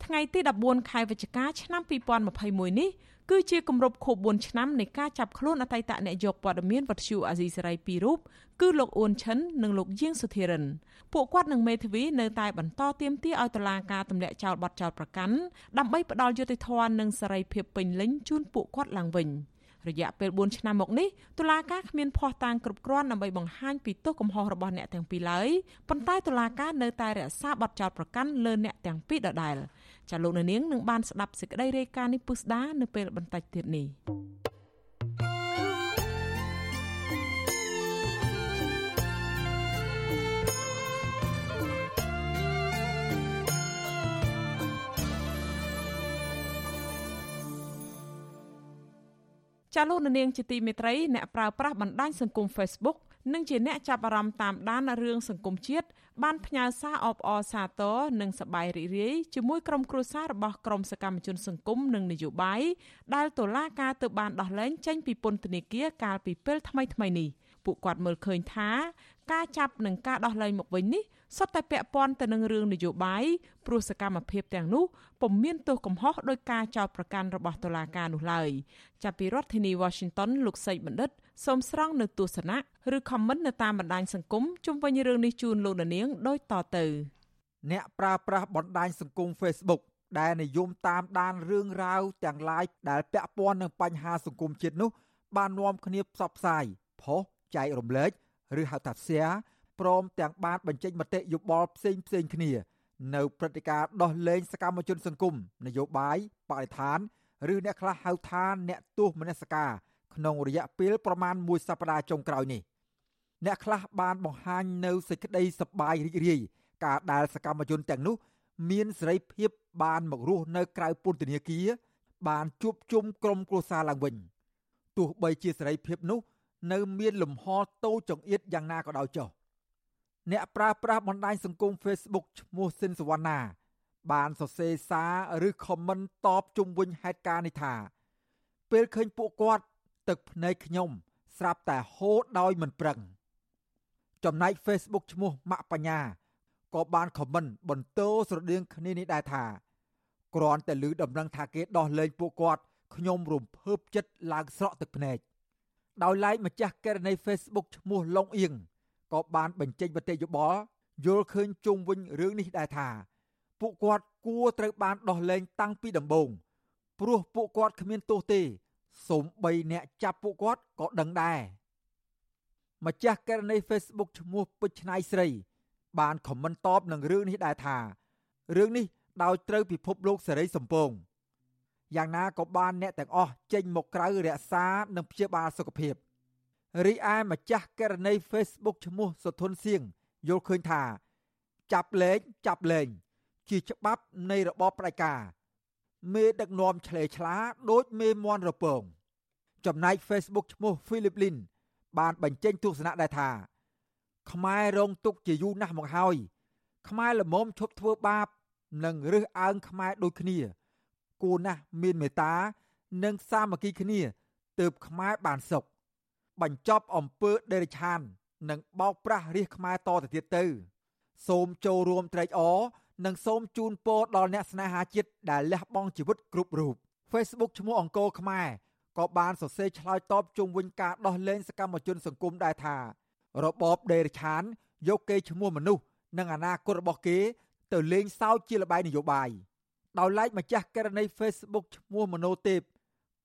Speaker 1: ថ្ងៃទី14ខែវិច្ឆិកាឆ្នាំ2021នេះគឺជាគម្រប់ខួប4ឆ្នាំនៃការចាប់ខ្លួនអតីតអ្នកយកព័ត៌មានវិទ្យុអាស៊ីសេរីពីររូបគឺលោកអ៊ួនឈិននិងលោកយៀងសុធិរិនពួកគាត់និងមេធាវីនៅតែបន្តទាមទារឲ្យតុលាការទម្លាក់ចោលបទចោទប្រកាន់ដើម្បីផ្ដល់យុត្តិធម៌និងសេរីភាពពេញលេញជូនពួកគាត់ឡើងវិញ។ រយៈពេល4ឆ្នាំមកនេះតុលាការគ្មានភ័ស្តុតាងគ្រប់គ្រាន់ដើម្បីបង្ហាញពីទោសកំហុសរបស់អ្នកទាំងពីរឡើយប៉ុន្តែតុលាការនៅតែរក្សាបទចោទប្រកាន់លើអ្នកទាំងពីរដដែលចាលោកនាងនឹងបានស្ដាប់សេចក្តីរាយការណ៍នេះពុស្ដានៅពេលបន្តិចទៀតនេះ ចាលោកនាងជាទីមេត្រីអ្នកប្រើប្រាស់បណ្ដាញសង្គម Facebook និងជាអ្នកចាប់អារម្មណ៍តាមដានរឿងសង្គមជាតិបានផ្ញើសារអបអរសាទរនិងសប្បាយរីករាយជាមួយក្រុមគ្រួសាររបស់ក្រុមសកម្មជនសង្គមនិងនយោបាយដែលតុលាការទើបបានដោះលែងចេញពីពន្ធនាគារកាលពីពេលថ្មីៗនេះពួកគាត់មើលឃើញថា ការចាប់និងការដោះលែងមកវិញនេះសុទ្ធតែពាក់ព័ន្ធទៅនឹងរឿងនយោបាយព្រោះសកម្មភាពទាំងនោះពុំមានទោសកំហុសដោយការចោទប្រកាន់របស់តុលាការនោះឡើយចាប់ពីរដ្ឋធានី Washington លោកសេកបណ្ឌិតសូមស្រង់នៅទស្សនៈឬ comment នៅតាមបណ្ដាញសង្គមជុំវិញរឿងនេះជូនលោកនាងដូចតទៅ
Speaker 13: អ្នកប្រើប្រាស់បណ្ដាញសង្គម Facebook ដែលនិយមតាមដានរឿងរ៉ាវទាំង live ដែលពាក់ព័ន្ធនឹងបញ្ហាសង្គមជាតិនោះ បាននាំគ្នាផ្សព្វផ្សាយផុសចែករំលែក ឬហៅថា share ព្រមទាំងបានបញ្ចេញមតិយោបល់ផ្សេងផ្សេងគ្នា នៅព្រឹត្តិការណ៍ដោះលែងសកម្មជនសង្គមនយោបាយបរិស្ថានឬអ្នកខ្លះហៅថាអ្នកទោសមនសិការក្នុងរយៈពេលប្រមាណមួយសប្តាហ៍ចុងក្រោយនេះអ្នកខ្លះបានបង្ហាញនៅសេចក្តីសប្បាយរីករាយការដែលសកម្មជនទាំងនោះ មានសេរីភាពបានមករស់នៅក្រៅពន្ធនាគារបានជួបជុំក្រុមគ្រួសារឡើងវិញទោះបីជាសេរីភាពនោះ នៅមានលំហតូចចង្អៀតយ៉ាងណាក៏ដោយចុះអ្នកប្រើប្រាស់បណ្ដាញសង្គម Facebook ឈ្មោះស៊ិនសវណ្ណាបានសរសេរសារឬ comment តបជុំវិញហេតុការណ៍នេះថា ពេលឃើញពួកគាត់ទឹកភ្នែកខ្ញុំ ស្រាប់តែហូរដោយមិនប្រឹង ចំណែក Facebook ឈ្មោះម៉ាក់បញ្ញាក៏បានខមមិនបន្តស្រដៀងគ្នានេះដែរថាគ្រាន់តែឮដំណឹងថាគេដោះលែងពួកគាត់ខ្ញុំរំភើបចិត្តឡើងស្រក់ទឹកភ្នែក ដោយឡែកម្ចាស់ករណី Facebook ឈ្មោះឡុងអៀងក៏បានបញ្ចេញមតិយោបល់យល់ឃើញជុំវិញរឿងនេះដែរថា ពួកគាត់គួរត្រូវបានដោះលែងតាំងពីដំបូងព្រោះពួកគាត់គ្មានទោសទេសូម្បីអ្នកចាប់ពួកគាត់ក៏ដឹងដែរម្ចាស់ករណី Facebook ឈ្មោះពេជ្រឆ្នៃស្រី បានខមមិនតបនឹងរឿងនេះដែរថារឿងនេះដោយត្រូវពិភពលោកសេរីសំពង យ៉ាងណាក៏បានអ្នកទាំងអស់ចេញមកក្រៅរក្សានិងព្យាបាលសុខភាពរីឯម្ចាស់ករណី Facebook ឈ្មោះសុធុនសៀងយល់ឃើញថា ចាប់លេងចាប់លេងជាច្បាប់នៃរបបផ្ដាច់ការមេដឹកនាំឆ្លេឆ្លាដូចមេមន់រពងចំណែក Facebook ឈ្មោះ Philip Lin បានបញ្ចេញទស្សនៈដែរថាខ្មែររងទុកជាយូរណាស់មកហើយខ្មែរល្មមឈប់ធ្វើបាប និងរើសអើងខ្មែរដូចគ្នា គួរណាស់មានមេត្តានិងសាមគ្គីគ្នាទើបខ្មែរបានសុខបញ្ចប់អំពើដេរឆាន និងបោកប្រាស់រាជខ្មែរតទៅទៀតទៅ សូមចូលរួមត្រេកអរនិងសូមជូនពរដល់អ្នកស្នេហាជាតិដែលលះបង់ជីវិតគ្រប់រូប Facebook ឈ្មោះអង្គរខ្មែរក៏បានសរសេរឆ្លើយតបជុំវិញការដោះលែងសកម្មជនសង្គមដែរថា របបដេរឆាន យកគេឈ្មោះមនុស្សនិងអនាគតរបស់គេ ទៅលេងសើចជាលបែងនយោបាយ ដោយឡែកម្ចាស់ករណី Facebook ឈ្មោះមនោទេព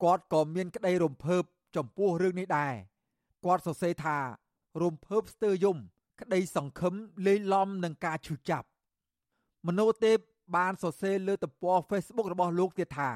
Speaker 13: គាត់ក៏មានក្តីរំភើបចំពោះរឿងនេះដែរគាត់សរសេរថារំភើបស្ទើរយំ ក្តីសង្ឃឹមលេងឡំនឹងការឈឺចាប់មនោទេពបានសរសេរលើទំព័រ Facebook របស់លោកទៀតថា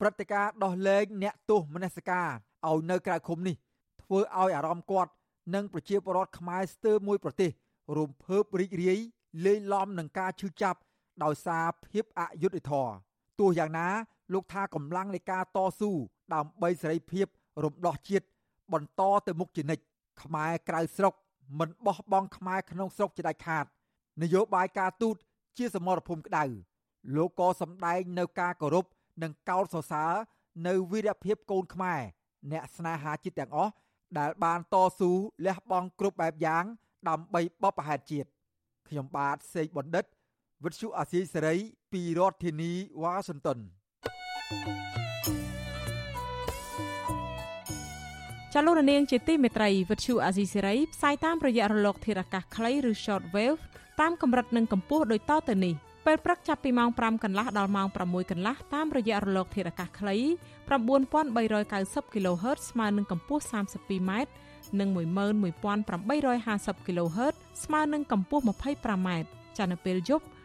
Speaker 13: ព្រឹត្តិការណ៍ដោះលែងអ្នកទោសមនសិការឲ្យនៅក្រៅឃុំនេះ ធ្វើឲ្យអារម្មណ៍គាត់និងប្រជាពលរដ្ឋខ្មែរស្ទើរមួយប្រទេសរំភើបរីករាយលេងឡំនឹងការឈឺចាប់ ដោយសារភាពអយុត្តិធម៌ទោះយ៉ាងណាលោកថាកម្លាំងនៃការតស៊ូដើម្បីសេរីភាពរំដោះជាតិបន្តទៅមុខជានិច្ចខ្មែរក្រៅស្រុកមិនបោះបង់ខ្មែរក្នុងស្រុកជាដាច់ខាត នយោបាយការទូតជាសមរភូមិក្តៅលោកក៏សម្ដែងនៅការគោរពនិងកោតសរសើរនៅវីរភាពកូនខ្មែរអ្នកស្នេហាជាតិទាំងអស់ដែលបានតស៊ូលះបង់គ្រប់បែបយ៉ាងដើម្បីបបផែនជាតិខ្ញុំបាទសេកបណ្ឌិត វិទ្យុអាស៊ីសេរីពីរដ្ឋធានីវ៉ាស៊ីនតោន
Speaker 1: ចលនានាងជាទីមេត្រីវិទ្យុអាស៊ីសេរីផ្សាយតាមរយៈរលកធារកាសខ្លីឬ short wave តាមកម្រិតនិងកម្ពស់ដូចតទៅនេះពេលព្រឹកចាប់ពីម៉ោង5កន្លះដល់ម៉ោង6កន្លះតាមរយៈរលកធារកាសខ្លី9390 kHz ស្មើនឹងកម្ពស់ 32m និង11850 kHz ស្មើនឹងកម្ពស់ 25m ចានៅពេលយប់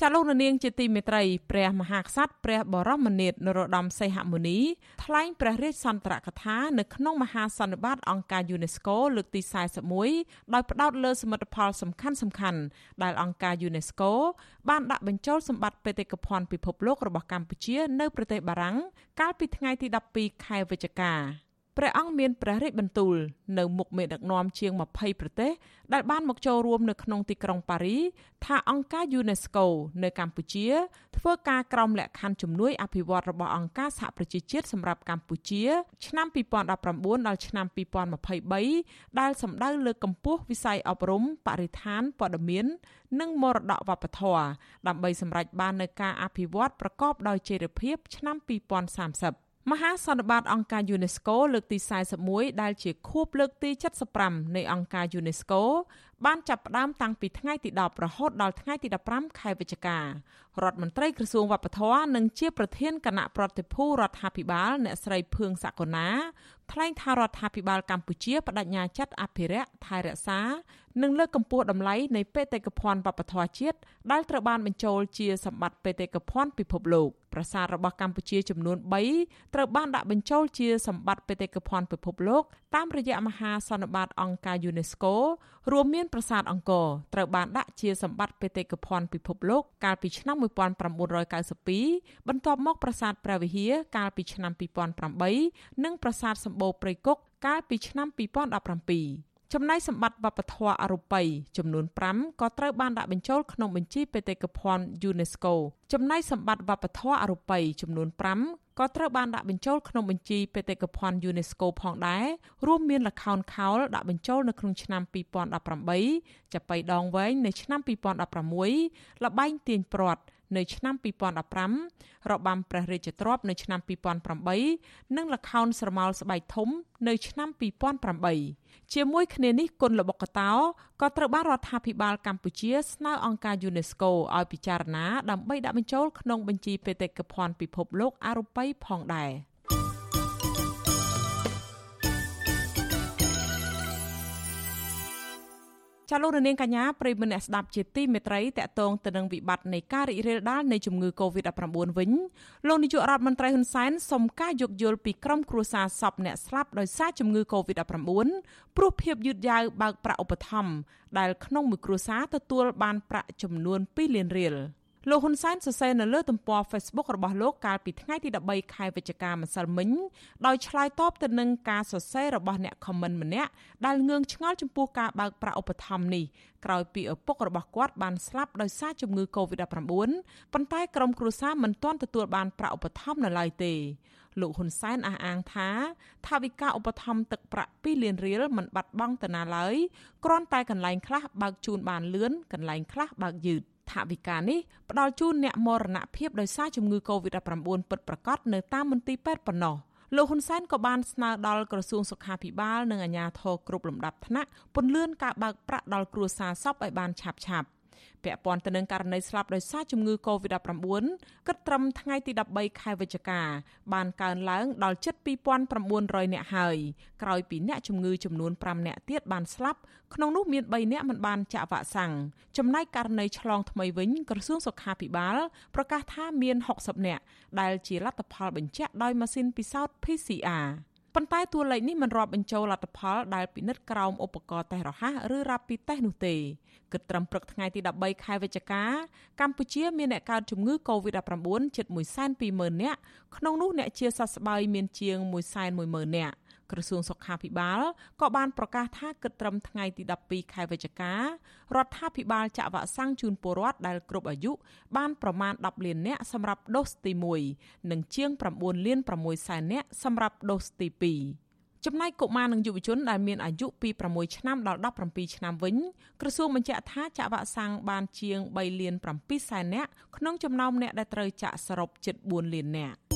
Speaker 1: ចាលោកនាងជាទីមេត្រីព្រះមហាក្សត្រព្រះបរមនាថនរោត្តមសីហមុនីថ្លែងព្រះរាជសន្ទរកថានៅក្នុងមហាសន្និបាតអង្គការ UNESCO លើកទី41ដោយផ្ដោតលើសមិទ្ធផលសំខាន់សំខាន់ដែលអង្គការ UNESCO បានដាក់បញ្ចូលសម្បត្តិបេតិកភណ្ឌពិភពលោករបស់កម្ពុជា នៅប្រទេសបារាំងកាលពីថ្ងៃទី12ខែវិច្ឆិកា ព្រះអង្គមានព្រះរាជបន្ទូលនៅមុខមេដឹកនាំជាង20ប្រទេសដែលបានមកចូលរួមនៅក្នុងទីក្រុងប៉ារីថាអង្គការ UNESCO នៅកម្ពុជា ធ្វើការក្រោមលក្ខខណ្ឌជំនួយអភិវឌ្ឍរបស់អង្គការសហប្រជាជាតិសម្រាប់កម្ពុជា ឆ្នាំ2019ដល់ឆ្នាំ2023ដែលសំដៅលើកម្ពស់វិស័យអប់រំបរិស្ថានព័ត៌មាន និងមរតកវប្បធម៌ដើម្បីសម្រេចបាននូវការអភិវឌ្ឍប្រកបដោយចីរភាពឆ្នាំ2030 មហាសន្និបាតអង្គការ UNESCO លើកទី41ដែលជាខួបលើកទី75នៃអង្គការ UNESCO បានចាប់ផ្ដើមតាំងពីថ្ងៃទី10រហូតដល់ថ្ងៃទី15ខែវិច្ឆិការដ្ឋមន្ត្រីក្រសួងវប្បធម៌និងជាប្រធានគណៈប្រតិភូរដ្ឋាភិបាលអ្នកស្រីភឿងសកុណាថ្លែងថារដ្ឋាភិបាលកម្ពុជាបដិញ្ញាចិត្តអភិរក្សថែរក្សា និងលើកកម្ពស់តម្លៃនៃបេតិកភណ្ឌវប្បធម៌ជាតិដែលត្រូវបានបញ្ចូលជាសម្បត្តិបេតិកភណ្ឌពិភពលោកប្រាសាទរបស់កម្ពុជាចំនួន3ត្រូវបានដាក់បញ្ចូលជាសម្បត្តិបេតិកភណ្ឌពិភពលោកតាមរយៈមហាសន្និបាតអង្គការ UNESCO រួមមានប្រាសាទអង្គរត្រូវបានដាក់ជាសម្បត្តិបេតិកភណ្ឌពិភពលោកកាលពីឆ្នាំ1992បន្ទាប់មកប្រាសាទព្រះវិហារកាលពីឆ្នាំ2008និងប្រាសាទសម្បូរព្រៃគុកកាលពីឆ្នាំ2017 ចំណែកសម្បត្តិវប្បធម៌អរូបីចំនួន5ក៏ត្រូវបានដាក់បញ្ចូលក្នុងបញ្ជីបេតិកភណ្ឌ UNESCO ចំណែកសម្បត្តិវប្បធម៌អរូបីចំនួន5ក៏ត្រូវបានដាក់បញ្ចូលក្នុងបញ្ជីបេតិកភណ្ឌ UNESCO ផងដែររួមមានល្ខោនខោលដាក់បញ្ចូលនៅក្នុងឆ្នាំ2018ចាប៉ីដងវែងនៅឆ្នាំ2016លបែងទាញព្រ័ត្រ នៅឆ្នាំ2015របាំព្រះរាជទ្រព្យនៅឆ្នាំ2008និងល្ខោនស្រមោលស្បែកធំ នៅឆ្នាំ2008ជាមួយគ្នានេះគុណល្បុក្កតោក៏ត្រូវបានរដ្ឋាភិបាលកម្ពុជាស្នើអង្គការ UNESCO ឲ្យពិចារណាដើម្បីដាក់បញ្ចូលក្នុងបញ្ជីបេតិកភណ្ឌពិភពលោកអរូបីផងដែរ។ ចាលោកនាងកញ្ញាប្រិមមអ្នកស្ដាប់ជាទីមេត្រីតកតងទៅនឹងវិបត្តិនៃការរីករាលដាលនៃជំងឺ Covid-19 វិញលោកនាយករដ្ឋមន្ត្រីហ៊ុនសែនសុំការយោគយល់ពីក្រុមគ្រួសារសពអ្នកស្លាប់ដោយសារជំងឺ Covid-19 ព្រោះភាពយឺតយ៉ាវបើកប្រាក់ឧបត្ថម្ភដែលក្នុងមួយគ្រួសារទទួលបានប្រាក់ចំនួន2លានរៀល។ លោកហ៊ុនសែនសរសេរនៅលើទំព័រ Facebook របស់លោកកាលពីថ្ងៃទី13ខែវិច្ឆិកាម្សិលមិញដោយឆ្លើយតបទៅនឹងការសរសេររបស់អ្នកខមមិនម្នាក់ដែលងឿងឆ្ងល់ចំពោះការបើកប្រាក់ឧបត្ថម្ភនេះក្រោយពីឪពុករបស់គាត់បានស្លាប់ដោយសារជំងឺ Covid-19 ប៉ុន្តែក្រុមគ្រួសារមិនទាន់ទទួលបានប្រាក់ឧបត្ថម្ភនៅឡើយទេលោកហ៊ុនសែនអះអាងថាថាវិការឧបត្ថម្ភទឹកប្រាក់2លានរៀលមិនបាត់បង់ទៅណាឡើយគ្រាន់តែកន្លែងខ្លះបើកជូនបានលឿនកន្លែងខ្លះបើកយឺត ថវិកានេះផ្ដល់ជូនអ្នកមរណភាពដោយសារជំងឺ Covid-19 ពិតប្រាកដនៅតាមមន្ទីរពេទ្យប៉ុណ្ណោះលោកហ៊ុនសែនក៏បានស្នើដល់ក្រសួងសុខាភិបាលនិងអាជ្ញាធរគ្រប់លំដាប់ថ្នាក់ពន្លឿនការបើកប្រាក់ដល់គ្រួសារសពឲ្យបានឆាប់ៗ ពាក់ព័ន្ធទៅនឹងករណីស្លាប់ដោយសារជំងឺ Covid-19 គិតត្រឹមថ្ងៃទី13ខែវិច្ឆិកា បានកើនឡើងដល់ជិត2900នាក់ហើយក្រោយពីអ្នកជំងឺចំនួន5នាក់ទៀតបានស្លាប់ក្នុងនោះមាន3នាក់មិនបានចាក់វ៉ាក់សាំងចំណែកករណីឆ្លងថ្មីវិញក្រសួងសុខាភិបាលប្រកាសថាមាន60នាក់ដែលជាលទ្ធផលបញ្ជាក់ដោយម៉ាស៊ីនពិសោធន៍ PCR ប៉ុន្តែតួលេខនេះមិនរាប់បញ្ចូលលទ្ធផលដែលពិនិត្យក្រោមឧបករណ៍តេស្តរហ័សឬរ៉ាពីតេស្តនោះទេគិតត្រឹមព្រឹកថ្ងៃទី13ខែវិច្ឆិកាកម្ពុជាមានអ្នកកើតជំងឺ Covid-19 ជិត120,000នាក់ក្នុងនោះអ្នកជាសះស្បើយមានជាង110,000នាក់ ក្រសួងសុខាភិបាលក៏បានប្រកាសថាគិតត្រឹមថ្ងៃទី12ខែវិច្ឆិការដ្ឋាភិបាលចាក់វ៉ាក់សាំងជូនពលរដ្ឋដែលគ្រប់អាយុបានប្រមាណ10លាននាក់សម្រាប់ដូសទី1និងជាង9លាន6សែននាក់សម្រាប់ដូសទី2ចំណែកកុមារនិងយុវជនដែលមានអាយុពី6ឆ្នាំដល់17ឆ្នាំវិញក្រសួងបញ្ជាក់ថាចាក់វ៉ាក់សាំងបានជាង3លាន7សែននាក់ក្នុងចំណោមអ្នកដែលត្រូវចាក់សរុបជិត4លាននាក់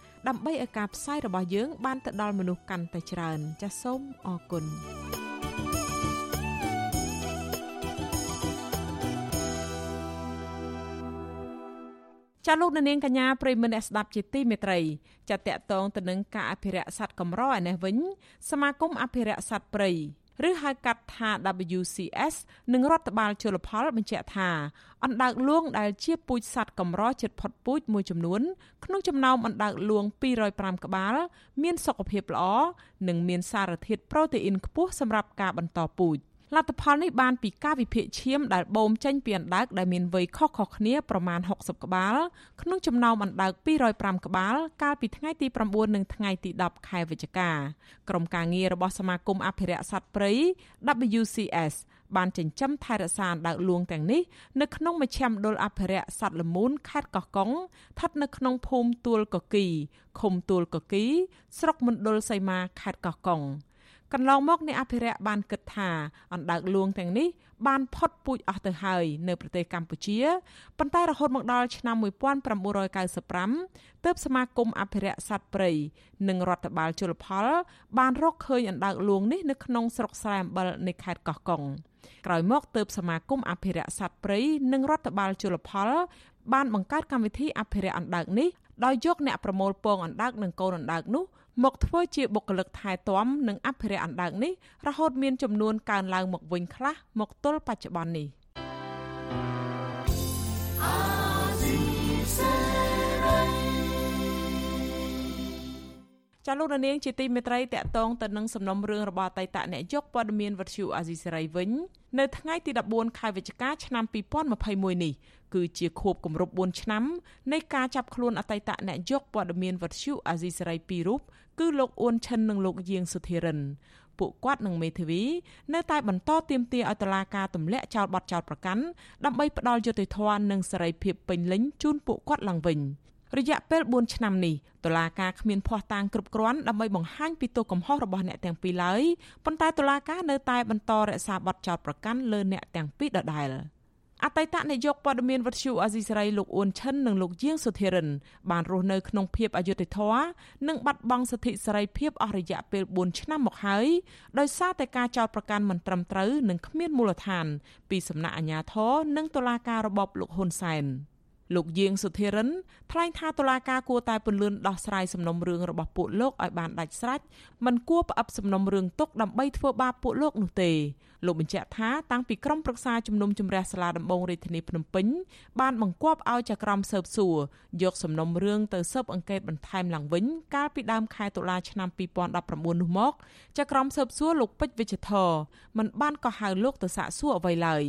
Speaker 1: ដើម្បីឲ្យការផ្សាយរបស់យើង បានទៅដល់មនុស្សកាន់តែច្រើន ចាសសូមអរគុណចាលោកនាងកញ្ញាប្រិមមអ្នកស្ដាប់ជាទីមេត្រីចាតកតងទៅនឹងការអភិរក្សសត្វកម្រឯនេះវិញសមាគមអភិរក្សសត្វព្រៃ ឬហៅកាត់ថា WCS និងរដ្ឋបាលជលផលបញ្ជាក់ថាអណ្ដើកលួងដែលជាពូជសត្វកម្រជិតផុតពូជមួយចំនួន ក្នុងចំណោមអណ្ដើកលួង205ក្បាល មានសុខភាពល្អនិងមានសារធាតុប្រូតេអ៊ីនខ្ពស់សម្រាប់ការបន្តពូជ លទ្ធផលនេះបានពីការវិភាគឈាមដែលបូមចេញពីអណ្ដើកដែលមានវ័យខុសៗគ្នាប្រមាណ60ក្បាល ក្នុងចំណោមអណ្ដើក205ក្បាល កាលពីថ្ងៃទី9និងថ្ងៃទី10ខែវិច្ឆិកាក្រុមការងាររបស់សមាគមអភិរក្សសត្វព្រៃ WCS បានចិញ្ចឹមថែរក្សាអណ្ដើកលួងទាំងនេះនៅក្នុងមជ្ឈមណ្ឌលអភិរក្សសត្វល្មូនខេត្តកោះកុងស្ថិតនៅក្នុងភូមិទួលកគីឃុំទួលកគី ស្រុកមណ្ឌលសីមាខេត្តកោះកុង កន្លងមកអ្នកអភិរក្សបានគិតថាអណ្ដើកលួងទាំងនេះបានផុតពូជអស់ទៅហើយនៅប្រទេសកម្ពុជាប៉ុន្តែរហូតមកដល់ឆ្នាំ1995ទើបសមាគមអភិរក្សសត្វព្រៃនិងរដ្ឋបាលជលផល បានរកឃើញអណ្ដើកលួងនេះនៅក្នុងស្រុកស្រែអំបិលនៃខេត្តកោះកុងក្រោយមកទើបសមាគមអភិរក្សសត្វព្រៃនិងរដ្ឋបាលជលផល បានបង្កើតកម្មវិធីអភិរក្សអណ្ដើកនេះដោយយកអ្នកប្រមូលពងអណ្ដើកនិងកូនអណ្ដើកនោះ មកធ្វើជាបុគ្គលិកថែទាំនិងអភិរក្សអណ្ដើកនេះរហូតមានចំនួនកើនឡើងមកវិញខ្លះមកទល់បច្ចុប្បន្ននេះចាលោកនាងជាទីមេត្រីតកតងទៅនឹងសំណុំរឿងរបស់អតីតអ្នកយកព័ត៌មានវັດឈូអាស៊ីសេរីវិញនៅថ្ងៃទី14ខែវិច្ឆិកាឆ្នាំ2021នេះគឺជាខួបគម្រប់4ឆ្នាំនៃការចាប់ខ្លួនអតីតអ្នកយកព័ត៌មានវັດឈូអាស៊ីសេរីពីររូប គឺលោកអ៊ុនឈិននិងលោកយាងសុធិរិនពួកគាត់និងមេធាវីនៅតែបន្តទាមទារឲ្យតុលាការទម្លាក់ចោលបទចោទប្រកាន់ដើម្បីផ្ដល់យុត្តិធម៌និងសេរីភាពពេញលេញជូនពួកគាត់ឡើងវិញរយៈពេល4ឆ្នាំនេះតុលាការគ្មានភ័ស្តុតាងគ្រប់គ្រាន់ដើម្បីបង្ហាញពីទោសកំហុសរបស់អ្នកទាំងពីរឡើយប៉ុន្តែតុលាការនៅតែបន្តរក្សាបទចោទប្រកាន់លើអ្នកទាំងពីរដដែល។ អតីតនាយកព័ត៌មានវັດឈូអាស៊ីសេរីលោកអ៊ុនឈិននិងលោកជាងសុធិរិនបានរស់នៅក្នុងភាពអយុត្តិធម៌និងបាត់បង់សិទ្ធិសេរីភាពអស់រយៈពេល4ឆ្នាំមកហើយដោយសារតែការចោទប្រកាន់មិនត្រឹមត្រូវនិងគ្មានមូលដ្ឋាន ពីសំណាក់អាជ្ញាធរនិងតុលាការរបបលោកហ៊ុនសែន។លោកយាងសុធិរិនថ្លែងថាតុលាការគួរតែពន្លឿនដោះស្រាយសំណុំរឿងរបស់ពួកលោកឲ្យបានដាច់ស្រេចមិនគួរផ្អាប់សំណុំរឿងទុកដើម្បីធ្វើបាបពួកលោកនោះទេ លោកបញ្ជាក់ថាតាំងពីក្រុមប្រឹក្សាជំនុំជម្រះសាលាដំបងរាជធានីភ្នំពេញបានបង្គាប់ឲ្យចក្រមស៊ើបសួរយកសំណុំរឿងទៅស៊ើបអង្កេតបន្ថែមឡើងវិញកាលពីដើមខែតុលាឆ្នាំ2019នោះមកចក្រមស៊ើបសួរលោកពេជ្រវិជ្ជធរមិនបានកោះហៅលោកទៅសាកសួរអ្វីឡើយ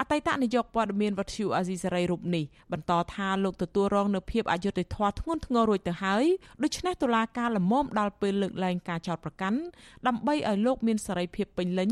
Speaker 1: អតីតនាយកព័ត៌មានវັດឈូអាស៊ីសេរីរូបនេះបន្តថាលោកទទួលរងនូវភាពអយុត្តិធម៌ធ្ងន់ធ្ងររួចទៅហើយដូច្នេះតុលាការលំមដល់ពេលលើកលែងការចោទប្រកាន់ដើម្បីឲ្យលោកមានសេរីភាពពេញលេញ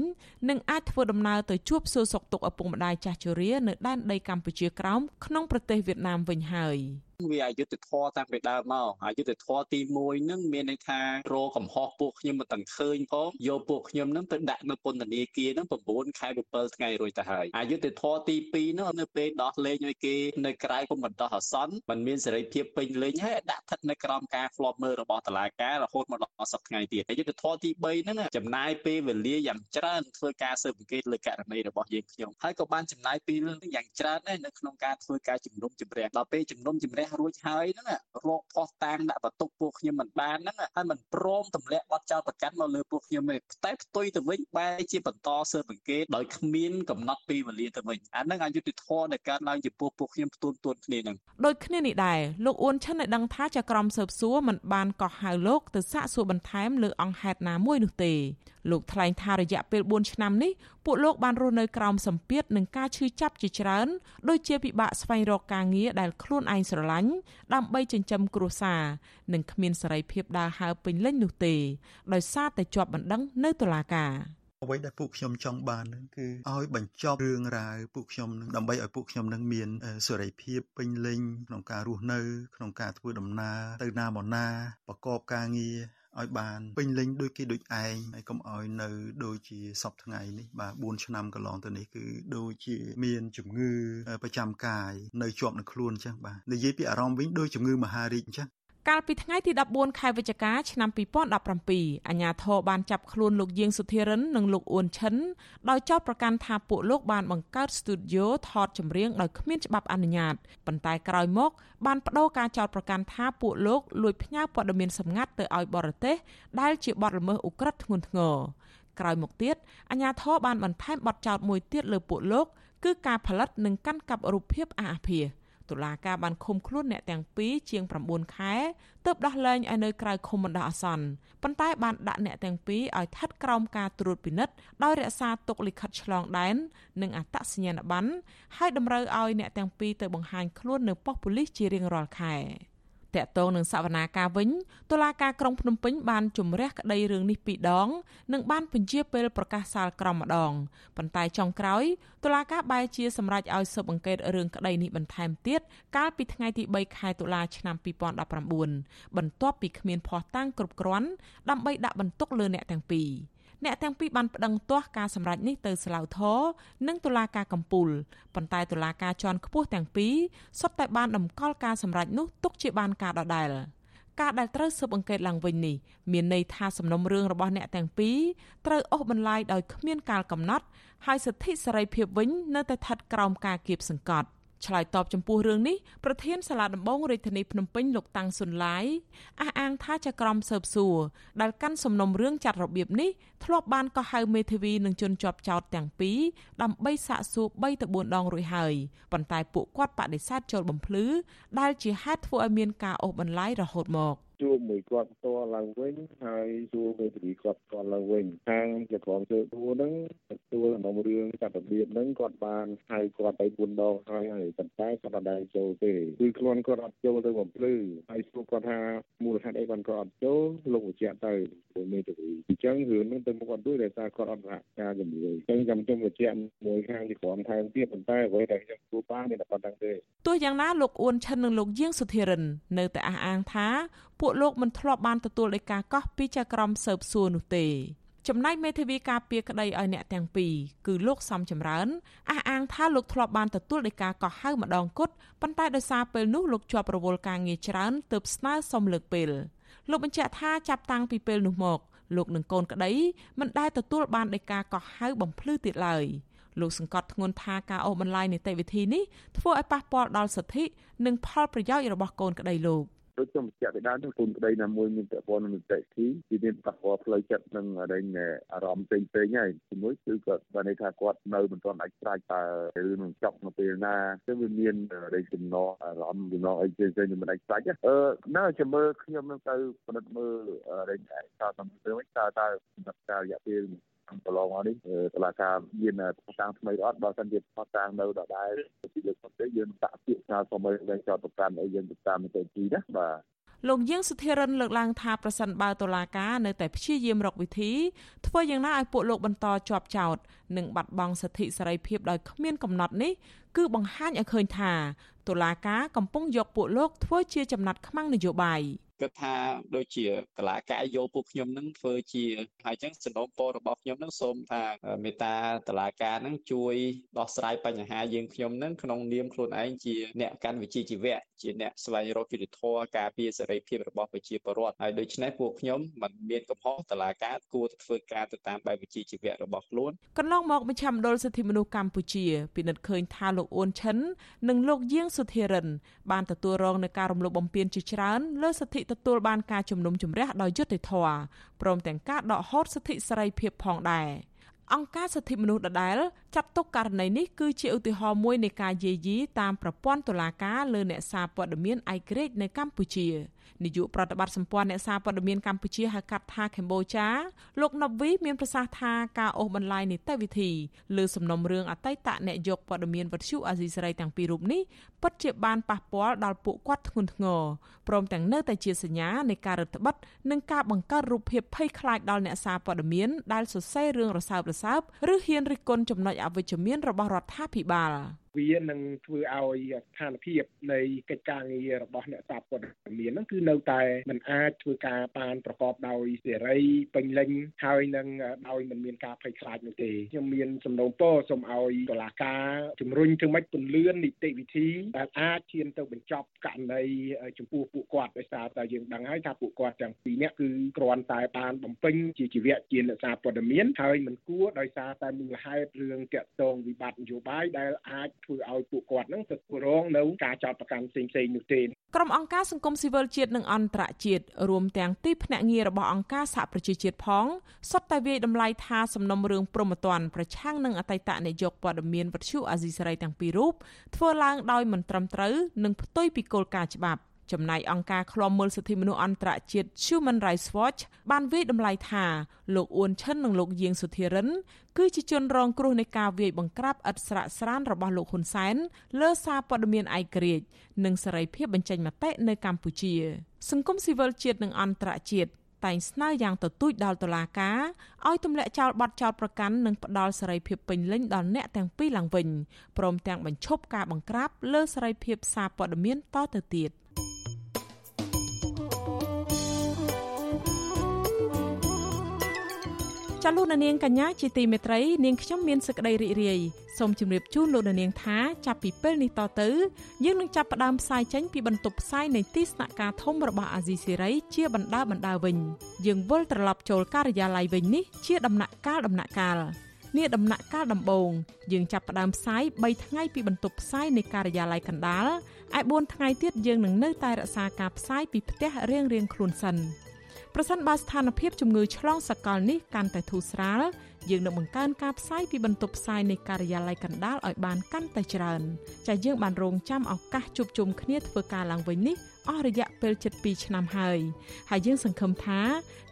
Speaker 1: និងអាចធ្វើដំណើរទៅជួបសួរសុខទុក្ខឪពុកម្ដាយចាស់ជរានៅដែនដីកម្ពុជាក្រោមក្នុងប្រទេសវៀតណាមវិញហើយ។
Speaker 14: វាអយុត្តិធម៌តាំងពីដើមមកអយុត្តិធម៌ទី1ហ្នឹងមានន័យថារកំហុសពួកខ្ញុំមិនទាំងឃើញផងយកពួកខ្ញុំហ្នឹងទៅដាក់នៅពន្ធនាគារហ្នឹង9ខែ7ថ្ងៃរួចទៅហើយអយុត្តិធម៌ទី2ហ្នឹងនៅពេលដោះលែងឲ្យគេនៅក្រៅគុំបណ្ដោះអាសន្នมันមានសេរីភាពពេញលេញហើយដាក់ស្ថិតនៅក្រោមការធ្លាប់មើលរបស់តុលាការរហូតមកដល់សប្តាហ៍ថ្ងៃទៀតអយុត្តិធម៌ទី3ហ្នឹងចំណាយពេលវេលាយ៉ាងច្រើនធ្វើការស៊ើបអង្កេតលើករណីរបស់យើងខ្ញុំហើយក៏បានចំណាយពេលយ៉ាងច្រើនដែរនៅក្នុងការធ្វើការជំនុំជម្រះដល់ពេលជំនុំជម្រះរួចហើយហ្នឹងរកផោះតាំងដាក់បន្ទុកពួកខ្ញុំមិនបានហ្នឹងហើយមិនព្រមទម្លាក់បទចោលប្រកាន់មកលើពួកខ្ញុំទេតែផ្ទុយទៅវិញបែរជាបន្តស៊ើបអង្កេតដោយគ្មានកំណត់ពេលវេលាទៅវិញអាហ្នឹងអយុត្តិធម៌ដែលកើតឡើងចំពោះពួកខ្ញុំផ្ទួនទួនគ្នាហ្នឹង
Speaker 1: ដូចគ្នានេះដែរលោកអ៊ុនឈិនឲ្យដឹងថាចក្រមស៊ើបសួរមិនបានកោះហៅលោកទៅសាកសួរបន្ថែមលើអង្គហេតុណាមួយនោះទេលោកថ្លែងថារយៈពេល4ឆ្នាំនេះពួកលោកបានរស់នៅក្រោមសម្ពាធនិងការឈឺចាប់ជាច្រើន ដូចជាពិបាកស្វែងរកការងារដែលខ្លួនឯងស្រឡាញ់ដើម្បីចិញ្ចឹមគ្រួសារនិងគ្មានសេរីភាពដើរហើរពេញលេញនោះទេដោយសារតែជាប់បណ្ដឹងនៅតុលាការ
Speaker 15: អ្វីដែលពួកខ្ញុំចង់បាននឹងគឺឲ្យបញ្ចប់រឿងរ៉ាវពួកខ្ញុំនឹងដើម្បីឲ្យពួកខ្ញុំនឹងមានសេរីភាពពេញលេញក្នុងការរស់នៅ ក្នុងការធ្វើដំណើរទៅណាមកណាប្រកបការងារ ឲ្យបានពេញលេញដូចគេដូចឯងហើយកុំឲ្យនៅដូចជាសពថ្ងៃនេះបាទ4ឆ្នាំកន្លងទៅនេះគឺដូចជាមានជំងឺប្រចាំកាយនៅជាប់នឹងខ្លួនអញ្ចឹងបាទនិយាយពីអារម្មណ៍វិញដូចជំងឺមហារីកអញ្ចឹង
Speaker 1: កាលពីថ្ងៃទី14ខែវិច្ឆិកាឆ្នាំ2017អាជ្ញាធរបានចាប់ខ្លួនលោកយាងសុធិរិននិងលោកអ៊ួនឈិនដោយចោទប្រកាន់ថាពួកលោកបានបង្កើតស្ទូឌីយោថតចម្រៀងដោយគ្មានច្បាប់អនុញ្ញាតប៉ុន្តែក្រោយមកបានបដូរការចោទប្រកាន់ថាពួកលោកលួចផ្ញើព័ត៌មានសម្ងាត់ទៅឲ្យបរទេសដែលជាបទល្មើសឧក្រិដ្ឋធ្ងន់ធ្ងរក្រោយមកទៀតអាជ្ញាធរបានបន្ថែមបទចោទមួយទៀតលើពួកលោកគឺការផលិតនិងកាន់កាប់រូបភាពអាអាភាស តុលាការបានឃុំខ្លួនអ្នកទាំងពីរជាង9ខែទើបដោះលែងឲ្យនៅក្រៅឃុំបណ្ដោះអាសន្នប៉ុន្តែបានដាក់អ្នកទាំងពីរឲ្យស្ថិតក្រោមការត្រួតពិនិត្យដោយរក្សាទុកលិខិតឆ្លងដែននិងអត្តសញ្ញាណប័ណ្ណហើយតម្រូវឲ្យអ្នកទាំងពីរទៅបង្ហាញខ្លួននៅប៉ុស្តិ៍ប៉ូលីសជារៀងរាល់ខែ។ តកតងនឹងសវនាការវិញតុលាការក្រុងភ្នំពេញបានជំរះក្តីរឿងនេះពីរដង និងបានពន្យាពេលប្រកាសសាលក្រមម្ដងប៉ុន្តែចុងក្រោយតុលាការបែរជាសម្រេចឲ្យស៊ើបអង្កេតរឿងក្តីនេះបន្ថែមទៀតកាលពីថ្ងៃទី3ខែតុលាឆ្នាំ2019បន្ទាប់ពីគ្មានភ័ស្តុតាងគ្រប់គ្រាន់ដើម្បីដាក់បន្ទុកលើអ្នកទាំងពីរ អ្នកទាំងពីរបានប្តឹងទាស់ការសម្រេចនេះទៅស្លាវធរនិងតុលាការកំពូលប៉ុន្តែតុលាការជាន់ខ្ពស់ទាំងពីរសុទ្ធតែបានដំកល់ការសម្រេចនោះទុកជាបានការដដែលការដែលត្រូវស៊ើបអង្កេតឡើងវិញនេះមានន័យថាសំណុំរឿងរបស់អ្នកទាំងពីរត្រូវអូសបន្លាយដោយគ្មានកាលកំណត់ហើយសិទ្ធិសេរីភាពវិញនៅតែស្ថិតក្រោមការគៀបសង្កត់ ឆ្លើយតបចំពោះរឿងនេះប្រធានសាលាដំបងរាជធានីភ្នំពេញលោកតាំងសុនឡាយអះអាងថាចក្រមស៊ើបសួរដែលកាន់សំណុំរឿងចាត់របៀបនេះធ្លាប់បានកោះហៅមេធាវីនិងជនជាប់ចោតទាំងពីរដើម្បីសាកសួរ3ទៅ4ដងរួចហើយប៉ុន្តែពួកគាត់បដិសេធចូលបំភ្លឺដែលជាហេតុធ្វើឲ្យមានការអូសបន្លាយរហូតមក
Speaker 8: ជួបមួយគាត់ផ្ទាល់ឡើងវិញហើយជួបមេធាវីគាត់ផ្ទាល់ឡើងវិញខាងជាក្រុមជើដួហ្នឹងទទួលក្នុងរឿងកាត់របៀបហ្នឹងគាត់បានហៅគាត់ទៅ4ដងហើយហើយប៉ុន្តែគាត់អត់ដែរចូលទេគឺខ្លួនគាត់អត់ចូលទៅបំភ្លឺហើយសួរគាត់ថាមូលហេតុអីបានគាត់អត់ចូលលោកបញ្ជាក់ទៅពួកមេធាវីអញ្ចឹងរឿងហ្នឹងទៅមុខអត់ដូចដោយសារគាត់អត់សហការជាមួយអញ្ចឹងចាំខ្ញុំបញ្ជាក់មួយខាងជាក្រុមថែមទៀតប៉ុន្តែអ្វីដែលខ្ញុំគូបានមានតែប៉ុណ្្នឹងទេ
Speaker 1: ទោះយ៉ាងណាលោកអ៊ួនឈិននិងលោកយាងសុធិរិន នៅតែអះអាងថាពួកលោកមិនធ្លាប់បានទទួលដីកាកោះពីចៅក្រមស៊ើបសួរនោះទេចំណែកមេធាវីការពារក្តីឲ្យអ្នកទាំងពីរគឺលោកសំចម្រើនអះអាងថាលោកធ្លាប់បានទទួលដីកាកោះហៅម្ដងគត់ប៉ុន្តែដោយសារពេលនោះលោកជាប់រវល់ការងារច្រើនទើបស្នើសុំលើកពេលលោកបញ្ជាក់ថាចាប់តាំងពីពេលនោះមកលោកនឹងកូនក្តីមិនដែលទទួលបានដីកាកោះហៅបំភ្លឺទៀតឡើយ លោកសង្កត់ធ្ងន់ថាការអូសបន្លាយនីតិវិធីនេះធ្វើឲ្យប៉ះពាល់ដល់សិទ្ធិនិងផលប្រយោជន៍របស់កូនក្តីលោក
Speaker 8: ដូចខ្ញុំបញ្ជាក់ពីដើមគុណក្តីណាមួយមានពាក់ព័ន្ធនឹងនីតិវិធីវាមានប៉ះពាល់ផ្លូវចិត្តនិងរែងអារម្មណ៍ផ្សេងផ្សេងហើយជាមួយគឺគាត់បានន័យថាគាត់នៅមិនទាន់អាចស្រាច់តើរឿងនឹងចប់នៅពេលណាគឺវាមានរែងចំណងអារម្មណ៍ចំណងអីផ្សេងផ្សេងមិនអាចស្រាច់អឺនៅចាំមើលខ្ញុំនឹងទៅពិនិត្យមើលរែងឯកសារតាមទៅវិញតើតើដំណើរការរយៈពេល កន្លងមកនេះតឡាការមានផតាំងថ្មីអត់បើសិនជាផតាំងនៅដដែលពីលើកទៅយើងតាក់ពាក្យថាសូមឲ្យចោតប្រកាន់អីយើងទៅតាមនីតិវិធីណាបាទ
Speaker 1: លោកយើងសុធិរិនលើកឡើងថាប្រសិនបើតុលាការនៅតែព្យាយាមរកវិធីធ្វើយ៉ាងណាឲ្យពួកលោកបន្តជាប់ចោតនិងបាត់បង់សិទ្ធិសេរីភាពដោយគ្មានកំណត់នេះគឺបង្ហាញឲ្យឃើញថាតុលាការកំពុងយកពួកលោកធ្វើជាចំណាត់ខ្មាំងនយោបាយ
Speaker 14: គិតថាដូចជាតឡាការយកពួកខ្ញុំនឹងធ្វើជាហើយចឹងសំណូមពររបស់ខ្ញុំនឹងសូមថាមេត្តាតឡាការនឹងជួយដោះស្រាយបញ្ហាយើងខ្ញុំនឹងក្នុងនាមខ្លួនឯងជាអ្នកកាន់វិជ្ជាជីវៈជាអ្នកស្វែងរកយុត្តិធម៌ការពារសេរីភាពរបស់ប្រជាពលរដ្ឋហើយដូច្នេះពួកខ្ញុំមិនមានកំហុសតឡាការគួរធ្វើការទៅតាមបែបវិជ្ជាជីវៈរបស់ខ្លួនក
Speaker 1: ន្លងមកមជ្ឈមណ្ឌលសិទ្ធិមនុស្សកម្ពុជាពិនិត្យឃើញថាលោកអ៊ុនឈិននិងលោកយាងសុធិរិនបានទទួលរងនឹងការរំលោភបំពានជាច្រើនលើសិទ្ធិទទួលបានការជំនុំជម្រះដោយយុត្តិធម៌ព្រមទាំងការដកហូតសិទ្ធិសេរីភាពផងដែរអង្គការសិទ្ធិមនុស្សដដែលចាត់ទុកករណីនេះគឺជាឧទាហរណ៍មួយនៃការយាយីតាមប្រព័ន្ធតុលាការលើអ្នកសារព័ត៌មានឯករាជ្យនៅកម្ពុជា នាយកប្រតិបត្តិសម្ព័ន្ធអ្នកសារព័ត៌មានកម្ពុជាហៅកាត់ថាកម្ពុជាលោកណូវីមានប្រសាសន៍ថាការអូសបន្លាយនីតិវិធីលើសំណុំរឿងអតីតអ្នកយកព័ត៌មានវត្ថុអាស៊ីសេរីទាំងពីររូបនេះពិតជាបានប៉ះពាល់ដល់ពួកគាត់ធ្ងន់ធ្ងរព្រមទាំងនៅតែជាសញ្ញានៃការរឹតបន្តឹងនិងការបង្កើតរូបភាពភ័យខ្លាចដល់អ្នកសារព័ត៌មានដែលសរសេររឿងរសើបរសើបឬហ៊ានរិះគន់ចំណុចអវិជ្ជមានរបស់រដ្ឋាភិបាល
Speaker 8: វានឹងធ្វើឲ្យស្ថានភាពនៃកិច្ចការងាររបស់អ្នកសារព័ត៌មានហ្នឹងគឺនៅតែមិនអាចធ្វើការបានប្រកបដោយសេរីពេញលេញហើយនឹងដោយមិនមានការភ័យខ្លាចនោះទេខ្ញុំមានសំណូមពរសូមឲ្យតុលាការជំរុញធ្វើម៉េចពន្លឿននីតិវិធីដែលអាចឈានទៅបញ្ចប់ករណីចំពោះពួកគាត់ដោយសារតែយើងដឹងហើយថាពួកគាត់ទាំងពីរនាក់គឺគ្រាន់តែបានបំពេញជាជីវៈជាអ្នកសារព័ត៌មានហើយមិនគួរដោយសារតែមូលហេតុរឿងតាក់ទងវិបត្តិនយោបាយដែលអាចធ្វើឲ្យពួកគាត់នឹងទៅរងនៅការចោទប្រកាន់ផ្សេងៗនោះទេ
Speaker 1: ក្រុមអង្គការសង្គមស៊ីវិលជាតិនិងអន្តរជាតិរួមទាំងទីភ្នាក់ងាររបស់អង្គការសហប្រជាជាតិផងសុទ្ធតែវាយតម្លៃថាសំណុំរឿងប្រមទ័នប្រឆាំងនឹងអតីតនាយកព័ត៌មានវិទ្យុអាស៊ីសេរីទាំងពីររូបធ្វើឡើងដោយមិនត្រឹមត្រូវនិងផ្ទុយពីគោលការណ៍ច្បាប់ ចំណែកអង្គការឃ្លាំមើលសិទ្ធិមនុស្សអន្តរជាតិ Human Rights Watch បានវាយតម្លៃថាលោកអ៊ួនឈិននិងលោកយាងសុធិរិន គឺជាជនរងគ្រោះនៃការវាយបង្ក្រាបឥតស្រាកស្រានរបស់លោកហ៊ុនសែនលើសារព័ត៌មានឯករាជ្យនិងសេរីភាពបញ្ចេញមតិនៅកម្ពុជា សង្គមស៊ីវិលជាតិនិងអន្តរជាតិតែងស្នើយ៉ាងទទូចដល់តុលាការឲ្យទម្លាក់ចោលបទចោទប្រកាន់និងផ្ដល់សេរីភាពពេញលេញដល់អ្នកទាំងពីរឡើងវិញព្រមទាំងបញ្ឈប់ការបង្ក្រាបលើសេរីភាពសារព័ត៌មានតទៅទៀត។ ចលនានាងកញ្ញាជាទីមេត្រីនាងខ្ញុំមានសេចក្តីរីករាយសូមជម្រាបជូនលោកនាងថាចាប់ពីពេលនេះតទៅយើងនឹងចាប់ផ្ដើមផ្សាយចេញពីបន្ទប់ផ្សាយនៃទីស្នាក់ការធំរបស់អាស៊ីសេរីជាបណ្ដាបណ្ដាវិញយើងវិលត្រឡប់ចូលការិយាល័យវិញនេះជាដំណាក់កាលដំណាក់កាលនេះដំណាក់កាលដំបូងយើងចាប់ផ្ដើមផ្សាយ3ថ្ងៃពីបន្ទប់ផ្សាយនៃការិយាល័យកណ្ដាលឯ4ថ្ងៃទៀតយើងនឹងនៅតែរក្សាការផ្សាយពីផ្ទះរៀងៗខ្លួនសិន។ ប្រសិនបើស្ថានភាពជំងឺឆ្លងសកលនេះកាន់តែធូរស្រាលយើងនឹងបង្កើនការផ្សាយពីបន្ទប់ផ្សាយនៃការិយាល័យកណ្ដាលឲ្យបានកាន់តែច្រើនចាយើងបានរងចាំឱកាសជួបជុំគ្នាធ្វើការឡើងវិញនេះអស់រយៈពេលជិត2ឆ្នាំហើយហើយយើងសង្ឃឹមថា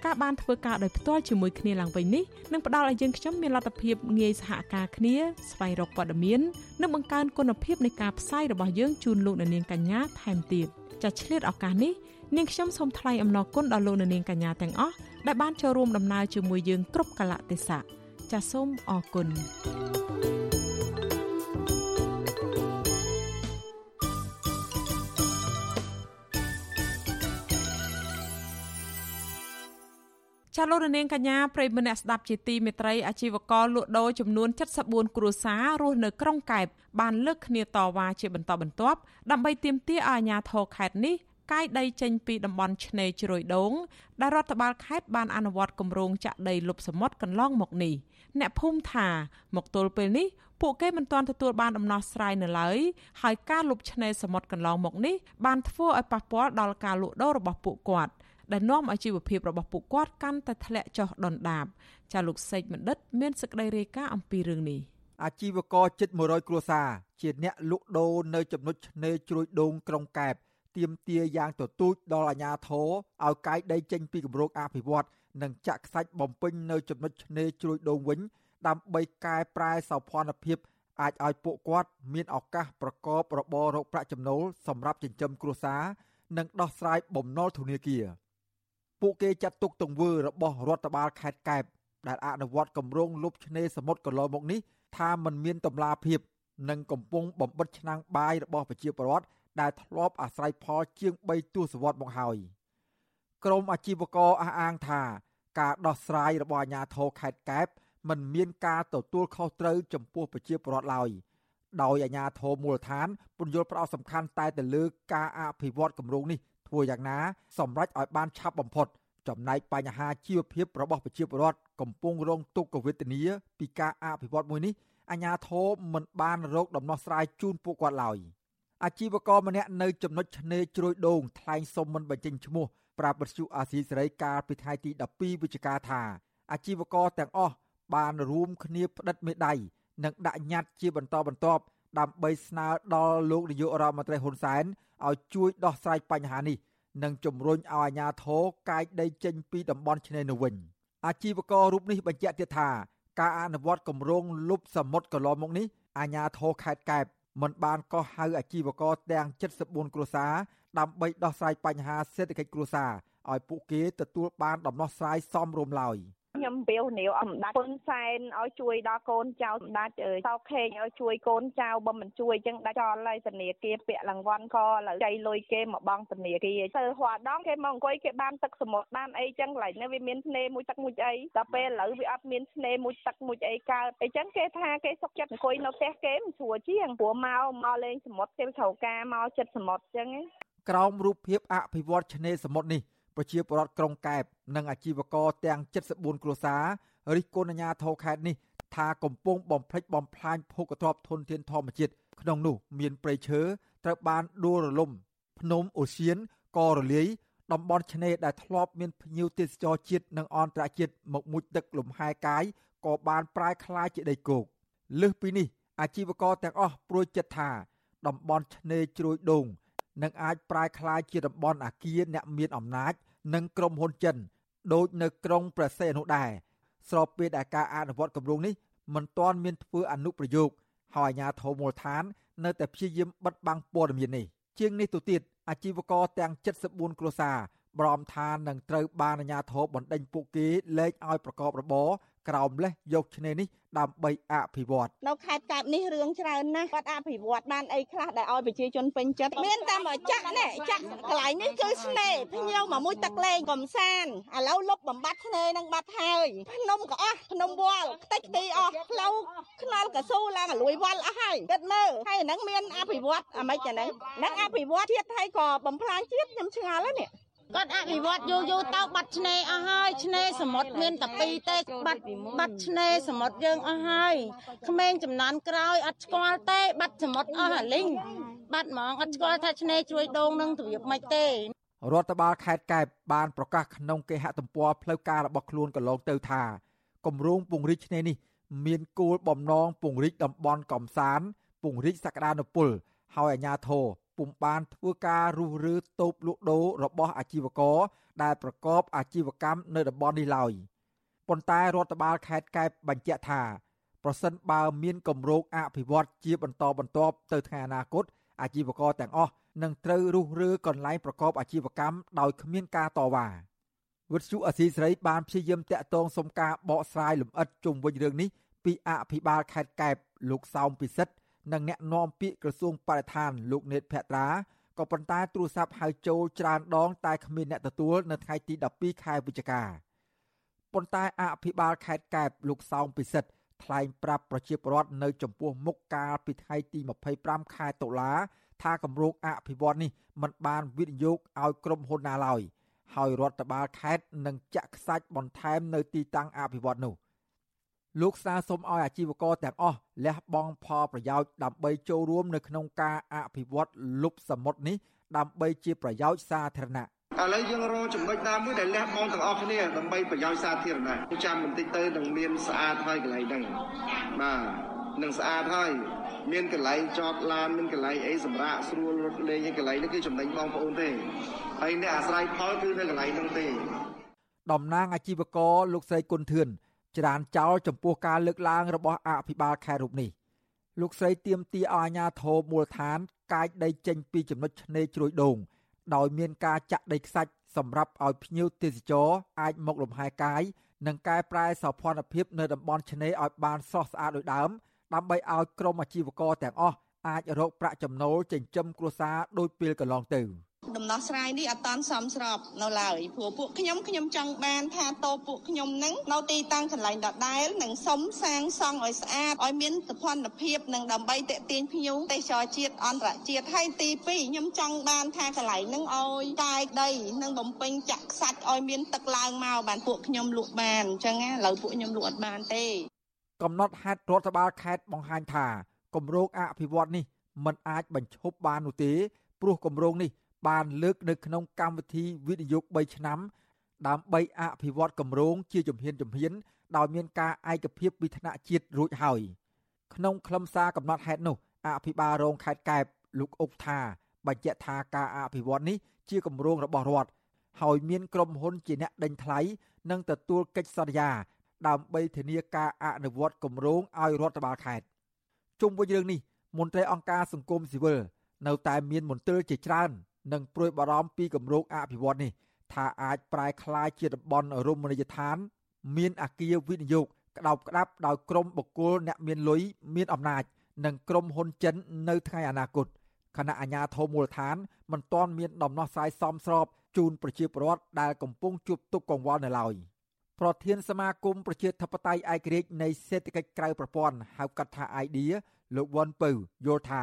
Speaker 1: ការបានធ្វើការដោយផ្ទាល់ជាមួយគ្នាឡើងវិញនេះនឹងផ្ដល់ឲ្យយើងខ្ញុំមានលទ្ធភាពងាយសហការគ្នាស្វែងរកព័ត៌មាននិងបង្កើនគុណភាពនៃការផ្សាយរបស់យើងជូនលោកអ្នកនាងកញ្ញាថែមទៀតចាឆ្លៀតឱកាសនេះ នាងខ្ញុំសូមថ្លែងអំណរគុណដល់លោកនាងកញ្ញាទាំងអស់ដែលបានចូលរួមដំណើរជាមួយយើងគ្រប់កលៈទេសៈចាសសូមអរគុណចាលោករនាងកញ្ញាប្រិយមិត្តអ្នកស្ដាប់ជាទីមេត្រីអាជីវករលក់ដូរចំនួន74គ្រួសាររស់នៅក្រុងកែបបានលើកគ្នាតវ៉ាជាបន្តបន្ទាប់ដើម្បីទាមទារឲ្យអាជ្ញាធរខេត្តនេះ កាយដីចេញពីតំបន់ឆ្នេរជ្រោយដូងដែលរដ្ឋបាលខេត្តបានអនុវត្តគម្រោងចាក់ដីលុបសមុទ្រកន្លងមកនេះអ្នកភូមិថាមកទល់ពេលនេះពួកគេមិនទាន់ទទួលបានដំណោះស្រាយនៅឡើយហើយការលុបឆ្នេរសមុទ្រកន្លងមកនេះបានធ្វើឲ្យប៉ះពាល់ដល់ការលក់ដូររបស់ពួកគាត់ដែលនាំឲ្យជីវភាពរបស់ពួកគាត់កាន់តែធ្លាក់ចុះដុនដាបចាលោកសេកបណ្ឌិត មានសេចក្តីរាយការណ៍អំពីរឿងនេះ
Speaker 13: អាជីវករជិត100គ្រួសារជាអ្នកលក់ដូរនៅចំណុចឆ្នេរជ្រោយដូងក្រុងកែប ទៀមទាយ៉ាងទទូចដល់អាជ្ញាធរឲ្យកាយដីចេញពីគម្រោងអភិវឌ្ឍនិងចាក់ខ្សាច់បំពេញនៅចំណុចឆ្នេរជ្រោយដូងវិញ ដើម្បីកែប្រែសោភ័ណភាពអាចឲ្យពួកគាត់មានឱកាសប្រកបរបររកប្រាក់ចំណូលសម្រាប់ចិញ្ចឹមគ្រួសារនិងដោះស្រាយបំណុលធនាគារពួកគេចាត់ទុកទង្វើរបស់រដ្ឋបាលខេត្តកែបដែលអនុវត្តគម្រោងលុបឆ្នេរសមុទ្រកន្លងមកនេះថាมันមានតម្លាភាពនិងកំពុងបំបិតឆ្នាំងបាយរបស់ប្រជាពលរដ្ឋ ដែលធ្លាប់អាស្រ័យផលជាង3ទសវត្សរ៍មកហើយក្រមអាជីវករអះអាងថា ការដោះស្រាយរបស់អាជ្ញាធរខេត្តកែបមិនមានការទទួលខុសត្រូវចំពោះប្រជាពលរដ្ឋឡើយដោយអាជ្ញាធរមូលដ្ឋានពន្យល់ផ្ដោតសំខាន់តែទៅលើការអភិវឌ្ឍគម្រោងនេះធ្វើយ៉ាងណាសម្រេចឲ្យបានឆាប់បំផុត ចំណែកបញ្ហាជីវភាពរបស់ប្រជាពលរដ្ឋកំពុងរងទុក្ខវេទនាពីការអភិវឌ្ឍមួយនេះអាជ្ញាធរមិនបានរកដំណោះស្រាយជូនពួកគាត់ឡើយ។ អាជីវករម្នាក់នៅចំណុចឆ្នេរជ្រោយដូងថ្លែងសុំមិនបញ្ចេញឈ្មោះប្រាប់បទសុអាស៊ីសេរីកាលពីថ្ងៃទី12វិច្ឆិកាថាអាជីវករទាំងអស់បានរួមគ្នាផ្តិតមេដៃនិងដាក់ញត្តិជាបន្តបន្ទាប់ដើម្បីស្នើដល់លោកនាយករដ្ឋមន្ត្រីហ៊ុនសែនឲ្យជួយដោះស្រាយបញ្ហានេះនិងជំរុញឲ្យអាជ្ញាធរកាយដីចេញពីតំបន់ឆ្នេរនោះវិញអាជីវកររូបនេះបញ្ជាក់ទៀតថាការអនុវត្តគម្រោងលុបសមុទ្រកន្លងមកនេះអាជ្ញាធរខេត្តកែប មិនបានកោះហៅអាជីវករទាំង74គ្រួសារដើម្បីដោះស្រាយបញ្ហាសេដ្ឋកិច្ចគ្រួសារឲ្យពួកគេទទួលបានដំណោះស្រាយសមរម្យឡើយ
Speaker 16: ខ្ញុំបៀវនាវអំដាច់ហ៊ុនសែនឲ្យជួយដល់កូនចៅសម្ដេចអើយសោខេងឲ្យជួយកូនចៅបើមិនជួយចឹងដាច់ចោលហើយធនាគារពាក់រង្វាន់ក៏លើចៃលុយគេមកបង់ធនាគារទៅហួរដងគេមកអង្គុយគេបានទឹកសមុទ្របានអីចឹងឡើយនេះវាមានធ្នេមួយទឹកមួយអីដល់ពេលឥឡូវវាអត់មានធ្នេមួយទឹកមួយអីកើតអញ្ចឹងគេថាគេសុកចិត្តអង្គុយនៅផ្ទះគេមិនស្រួលជាងព្រោះមកមកលេងសមុទ្រគេត្រូវការមកចិត្តសមុទ្រចឹង
Speaker 13: ក្រោមរូបភាពអភិវឌ្ឍឆ្នេរសមុទ្រនេះ ប្រជាពលរដ្ឋក្រុងកែបនិងអាជីវករទាំង74គ្រួសាររិះគន់អាជ្ញាធរខេត្តនេះថាកំពុងបំផ្លិចបំផ្លាញភោគទ្រព្យធនធានធម្មជាតិក្នុងនោះមានព្រៃឈើត្រូវបានដួលរលំភ្នំអូសៀនក៏រលាយតំបន់ឆ្នេរដែលធ្លាប់មានភ្ញៀវទេសចរជាតិនិងអន្តរជាតិមកមុជទឹកលំហែកាយក៏បានប្រែក្លាយជាដីគោកលើសពីនេះអាជីវករទាំងអស់ព្រួយចិត្តថាតំបន់ឆ្នេរជ្រោយដូង នឹងអាចប្រែក្លាយជាតំបន់អាគារអ្នកមានអំណាច និងក្រុមហ៊ុនចិនដូចនៅក្រុងព្រះសីហនុដែរស្របពេលដែលការអនុវត្តគម្រោងនេះមិនទាន់មានធ្វើអនុប្រយោគហើយអាជ្ញាធរមូលដ្ឋាន នៅតែព្យាយាមបិទបាំងព័ត៌មាននេះជាងនេះទៅទៀតអាជីវករទាំង74គ្រួសារព្រមថានឹងត្រូវបានអាជ្ញាធរបណ្ដេញពួកគេលែងឲ្យប្រកបរបរ ក្រោមលេសយកឆ្នេរនេះដើម្បីអភិវឌ្ឍ
Speaker 16: នៅខេត្តកែបនេះរឿងច្រើនណាស់គាត់អភិវឌ្ឍបានអីខ្លះដែលឲ្យប្រជាជនពេញចិត្តមានតែមកចាក់នេះចាក់កន្លែងនេះគឺស្នេហ៍ភ្ញៀវមកមួយទឹកលេងកំសាន្តឥឡូវលុបបំបត្តិឆ្នេរនឹងបាត់ហើយភ្នំក៏អស់ភ្នំវល់ខ្ទេចទីអស់ផ្លូវខ្នល់កស៊ូឡើងលួយវល់អស់ហើយគិតមើលហើយហ្នឹងមានអភិវឌ្ឍអាម៉េចអាហ្នឹងហ្នឹងអភិវឌ្ឍជាតិហើយក៏បំផ្លាញជាតិខ្ញុំឆ្ងល់ហើយនេះ
Speaker 17: គាត់អភិវឌ្ឍយូរយូរទៅបាត់ឆ្នេរអស់ហើយឆ្នេរសមុទ្រមានតែពីរទេបាត់បាត់ឆ្នេរសមុទ្រយើងអស់ហើយក្មេងចំនួនក្រោយអត់ស្គាល់ទេ បាត់សមុទ្រអស់អាលីងបាត់ហ្មងអត់ស្គាល់ថាឆ្នេរជួយដងនឹងទ្រាបមិនទេ
Speaker 13: រដ្ឋបាលខេត្តកែបបានប្រកាសក្នុងគេហទំព័រផ្លូវការរបស់ខ្លួនកន្លងទៅថាគម្រោងពង្រីកឆ្នេរនេះ មានគោលបំណងពង្រីកតំបន់កំសាន្តពង្រីកសក្តានុពល ហើយអាជ្ញាធរ ពុំបានធ្វើការរុះរើតូបលក់ដូររបស់អាជីវករដែលប្រកបអាជីវកម្មនៅតំបន់នេះឡើយប៉ុន្តែរដ្ឋបាលខេត្តកែបបញ្ជាក់ថាប្រសិនបើមានគម្រោងអភិវឌ្ឍជាបន្តបន្ទាប់ទៅថ្ងៃអនាគតអាជីវករទាំងអស់នឹងត្រូវរុះរើកន្លែងប្រកបអាជីវកម្មដោយគ្មានការតវ៉ាវិទ្យុអសីស្រីបានព្យាយាមតាក់ទងសុំការបកស្រាយលម្អិតជុំវិញរឿងនេះពីអភិបាលខេត្តកែបលោកសោមពិសិដ្ឋ និងអ្នកនាំពាក្យក្រសួងបរិស្ថានលោកនេតភត្រាក៏ប៉ុន្តែទូរស័ព្ទហៅចូលច្រើនដង តែគ្មានអ្នកទទួលនៅថ្ងៃទី12ខែវិច្ឆិកាប៉ុន្តែអភិបាលខេត្តកែបលោកសោមពិសិដ្ឋថ្លែងប្រាប់ប្រជាពលរដ្ឋនៅចំពោះមុខកាលពីថ្ងៃទី25ខែតុលាថាគម្រោងអភិវឌ្ឍនេះមិនបានវិនិយោគឲ្យក្រុមហ៊ុនណាឡើយហើយរដ្ឋបាលខេត្តនឹងចាក់ខ្សាច់បន្ថែមនៅទីតាំងអភិវឌ្ឍនោះ លោកស្នើសុំឲ្យអាជីវករទាំងអស់លះបង់ផលប្រយោជន៍ដើម្បីចូលរួមនៅក្នុងការអភិវឌ្ឍលុបសមុទ្រនេះដើម្បីជាប្រយោជន៍សាធារណៈ
Speaker 18: ឥឡូវយើងរកចំណុចណាមួយដែលលះបង់ទាំងអស់គ្នាដើម្បីប្រយោជន៍សាធារណៈចាំបន្តិចទៅនឹងមានស្អាតហើយកន្លែងហ្នឹងបាទនឹងស្អាតហើយមានកន្លែងចតឡានមានកន្លែងអីសម្រាប់ស្រួលរត់លេងហើយកន្លែងនេះគឺចំណេញបងប្អូនទេហើយអ្នកអាស្រ័យផលគឺនៅកន្លែងហ្នឹងទេ
Speaker 13: តំណាងអាជីវករលោកស្រីគុណធឿន ច្រានចោលចំពោះការលើកឡើងរបស់អភិបាលខេត្តរូបនេះលោកស្រីទៀមទាឲ្យអាជ្ញាធរមូលដ្ឋាន កាយដីចេញពីចំណុចឆ្នេរជ្រោយដូងដោយមានការចាក់ដីខ្សាច់សម្រាប់ឲ្យភ្ញៀវទេសចរអាចមកលំហែកាយនិងកែប្រែសោភ័ណភាពនៅតំបន់ឆ្នេរឲ្យបានស្រស់ស្អាតដូចដើមដើម្បីឲ្យក្រុមអាជីវករទាំងអស់អាចរកប្រាក់ចំណូលចិញ្ចឹមគ្រួសារដូចពេលកន្លងទៅ។
Speaker 16: ដំណោះស្រាយនេះអត់តាន់សមស្របនៅឡើយព្រោះពួកខ្ញុំខ្ញុំចង់បានថាតោពួកខ្ញុំនឹងនៅទីតាំងកន្លែងដដែលនិងសុំសាងសង់ឲ្យស្អាតឲ្យមានសុខភាពនិងដើម្បីតេទៀងភ្ញៀវទេសចរជាតិអន្តរជាតិហើយទី2ខ្ញុំចង់បានថាកន្លែងនឹងឲ្យកាយដីនិងបំពេញចាក់ខ្សាច់ឲ្យមានទឹកឡើងមកបានពួកខ្ញុំលក់បានអញ្ចឹងណាឥឡូវពួកខ្ញុំលក់អត់បានទេ
Speaker 13: កំណត់ហេតុរដ្ឋបាលខេត្តបង្ហាញថាគម្រោងអភិវឌ្ឍនេះมันអាចបញ្ឈប់បាននោះទេព្រោះគម្រោងនេះ បានលើកនៅក្នុងកម្មវិធីវិនិយោគ3ឆ្នាំ ដើម្បីអភិវឌ្ឍគម្រោងជាជំហានជំហានដោយមានការឯកភាពពីថ្នាក់ជាតិរួចហើយក្នុងខ្លឹមសារកំណត់ហេតុនោះអភិបាលរងខេត្តកែបលោកអុកថាបញ្ជាក់ថាការអភិវឌ្ឍនេះជាគម្រោងរបស់រដ្ឋហើយមានក្រុមហ៊ុនជាអ្នកដេញថ្លៃនិងទទួលកិច្ចសន្យា ដើម្បីធានាការអនុវត្តគម្រោងឲ្យរដ្ឋបាលខេត្តជុំវិញរឿងនេះមន្ត្រីអង្គការសង្គមស៊ីវិលនៅតែមានមន្ទិលជាច្រើន និងព្រួយបារម្ភពីគម្រោងអភិវឌ្ឍនេះថាអាចប្រែក្លាយជាតំបន់រមណីយដ្ឋាន មានអាគារវិនិយោគក្តោបក្តាប់ដោយក្រុមបុគ្គលអ្នកមានលុយមានអំណាច និងក្រុមហ៊ុនចិននៅថ្ងៃអនាគតគណៈអាជ្ញាធរមូលដ្ឋានមិនទាន់មានដំណោះស្រាយសមស្របជូនប្រជាពលរដ្ឋដែលកំពុងជួបទុក្ខកង្វល់នៅឡើយប្រធានសមាគមប្រជាធិបតេយ្យឯករាជ្យនៃសេដ្ឋកិច្ចក្រៅប្រព័ន្ធហៅកាត់ថា IDEA លោកវ៉ាន់ពៅយល់ថា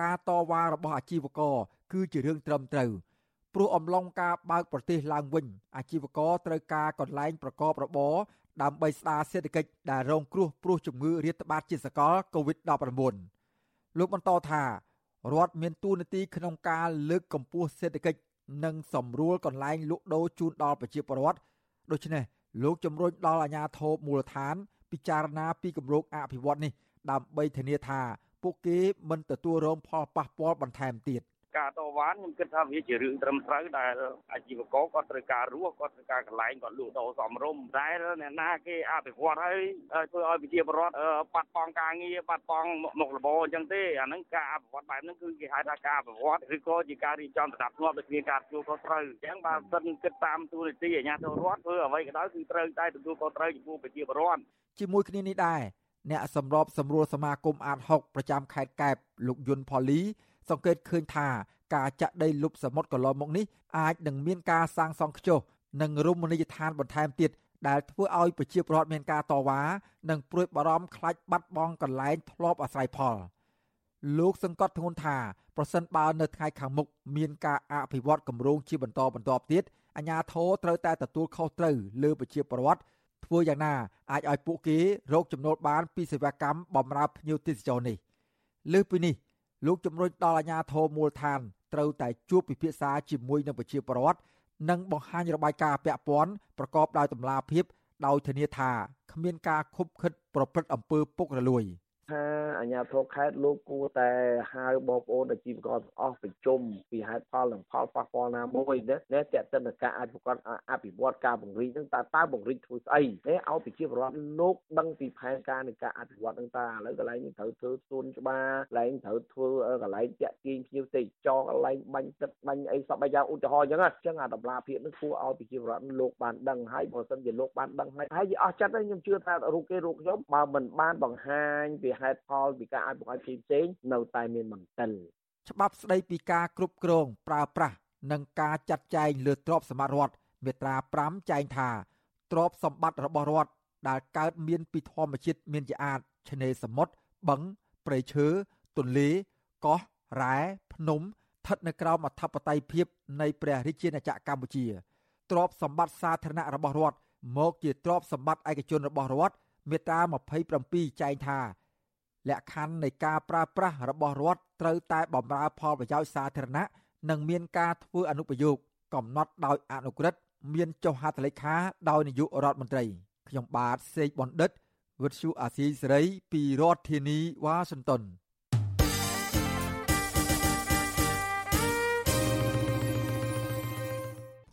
Speaker 13: ការតវ៉ារបស់អាជីវករ គឺជារឿងត្រឹមត្រូវព្រោះអំឡុងការបើកប្រទេសឡើងវិញអាជីវករត្រូវការកន្លែងប្រកបរបរដើម្បីស្ដារសេដ្ឋកិច្ចដែលរងគ្រោះព្រោះជំងឺរាតត្បាតជាសកល COVID-19 លោកបន្តថារដ្ឋមានទួនាទីក្នុងការលើកកម្ពស់សេដ្ឋកិច្ចនិងសម្រួលកន្លែងលក់ដូរជូនដល់ប្រជាពលរដ្ឋដូច្នេះលោកជំរុញដល់អាជ្ញាធរមូលដ្ឋាន ពិចារណាពីគម្រោងអភិវឌ្ឍនេះដើម្បីធានាថា ពួកគេមិនទទួលរងផលប៉ះពាល់បន្ថែមទៀត
Speaker 19: ការតវ៉ាខ្ញុំគិតថាវាជារឿងត្រឹមត្រូវដែលអាជីវករគាត់ត្រូវការរស់គាត់ត្រូវការកន្លែងគាត់លក់ដូរសមរម្យតែអ្នកណាគេអភិវឌ្ឍហើយធ្វើឲ្យប្រជាពលរដ្ឋបាត់បង់ការងារបាត់បង់មុខរបរអញ្ចឹងទេអាហ្នឹងការអភិវឌ្ឍបែបហ្នឹងគឺគេហៅថាការអភិវឌ្ឍឬក៏ជាការរៀបចំស្ដាប់ធ្នាប់ដូចគ្នាការទទួលខុសត្រូវអញ្ចឹងបើសិនគិតតាមទូនីតិអាជ្ញាធររដ្ឋធ្វើអ្វីក៏ដោយគឺត្រូវតែទទួលខុសត្រូវចំពោះប្រជាពលរដ្ឋ
Speaker 13: ជាមួយគ្នានេះដែរអ្នកសម្របសម្រួលសមាគមអាត6ប្រចាំខេត្តកែបលោកយុនផលី សង្កេតឃើញថាការចាក់ដីលុបសមុទ្រកន្លងមកនេះអាចនឹងមានការសាងសង់ខ្ជុះនិងរមណីយដ្ឋានបន្ថែមទៀតដែលធ្វើឲ្យប្រជាពលរដ្ឋមានការតវ៉ានិងព្រួយបារម្ភខ្លាចបាត់បង់កន្លែងធ្លាប់អាស្រ័យផលលោកសង្កត់ធ្ងន់ថាប្រសិនបើនៅថ្ងៃខាងមុខមានការអភិវឌ្ឍគម្រោងជាបន្តបន្ទាប់ទៀតអាជ្ញាធរត្រូវតែទទួលខុសត្រូវលើប្រជាពលរដ្ឋធ្វើយ៉ាងណាអាចឲ្យពួកគេរកចំណូលបានពីសេវាកម្មបម្រើភ្ញៀវទេសចរនេះលើសពីនេះ លោកជំរុញដល់អាជ្ញាធរមូលដ្ឋានត្រូវតែជួបពិភាក្សាជាមួយនឹងប្រជាពលរដ្ឋនិងបង្ហាញរបាយការណ៍ពាក់ព័ន្ធប្រកបដោយតម្លាភាពដោយធានាថាគ្មានការខុបខិតប្រព្រឹត្តអំពើពុករលួយ។
Speaker 4: ថាអាជ្ញាធរខេត្តលោកគួរតែហៅបងប្អូនអាជីវករទាំងអស់ប្រជុំពីហេតុផលនិងផលប៉ះពាល់ណាមួយណាតែតេតិនការអភិវឌ្ឍអភិវឌ្ឍការបង្រីនឹងតើតើបង្រីធ្វើស្អីទេឲ្យប្រជាពលរដ្ឋលោកដឹងពីផែនការនៃការអភិវឌ្ឍនឹងតើឥឡូវកន្លែងនេះត្រូវធ្វើសួនច្បារកន្លែងត្រូវធ្វើកន្លែងតាក់ទាញភ្ញៀវទេសចរកន្លែងបាញ់ទឹកបាញ់អីសពបែបយ៉ាងឧទាហរណ៍អញ្ចឹងអញ្ចឹងអាតម្លាភាពនឹងគួរឲ្យប្រជាពលរដ្ឋលោកបានដឹងហើយបើមិនជាលោកបានដឹងហើយហើយវាអស់ចិត្តហើយខ្ញុំជឿថារូបគេរូបខ្ញុំបើមិនបានបង្ហាញពីហេតុផលពីការអភិវឌ្ឍផ្សេងៗនៅតែមានបន្តិល
Speaker 13: ច្បាប់ស្ដីពីការគ្រប់គ្រងប្រើប្រាស់និងការចាត់ចែងលើទ្រព្យសម្បត្តិរដ្ឋមាត្រា5ចែងថាទ្រព្យសម្បត្តិរបស់រដ្ឋដែលកើតមានពីធម្មជាតិមានជាអាចឆ្នេរសមុទ្របឹងព្រៃឈើទន្លេកោះរ៉ែភ្នំស្ថិតនៅក្រោមអធិបតេយ្យភាពនៃព្រះរាជាណាចក្រកម្ពុជាទ្រព្យសម្បត្តិសាធារណៈរបស់រដ្ឋមកជាទ្រព្យសម្បត្តិឯកជនរបស់រដ្ឋមាត្រា27ចែងថា លក្ខខណ្ឌនៃការប្រើប្រាស់របស់រដ្ឋត្រូវតែបម្រើផលប្រយោជន៍សាធារណៈនិងមានការធ្វើអនុប្រយោគកំណត់ដោយអនុក្រឹត្យមានចុះហត្ថលេខាដោយនាយករដ្ឋមន្ត្រីខ្ញុំបាទសេកបណ្ឌិតវិទ្យុអាស៊ីសេរីពីរដ្ឋធានីវ៉ាស៊ីនតោន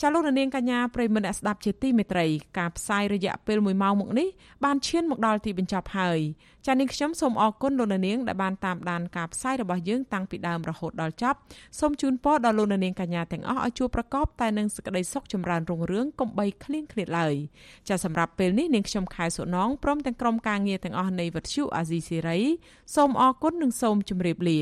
Speaker 1: ចាលោកនាងកញ្ញាប្រិមនៈស្ដាប់ជាទីមេត្រីការផ្សាយរយៈពេល1ម៉ោងមកនេះបានឈានមកដល់ទីបញ្ចប់ហើយចានាងខ្ញុំសូមអរគុណលោកនាងដែលបានតាមដានការផ្សាយរបស់យើងតាំងពីដើមរហូតដល់ចប់សូមជូនពរដល់លោកនាងកញ្ញាទាំងអស់ឲ្យជួបប្រកបតែនឹងសេចក្តីសុខចម្រើនរុងរឿងកុំបីឃ្លៀងឃ្លាតឡើយចាសម្រាប់ពេលនេះនាងខ្ញុំខែសុណងព្រមទាំងក្រុមការងារទាំងអស់នៃវិទ្យុអាស៊ីសេរីសូមអរគុណនិងសូមជម្រាបលា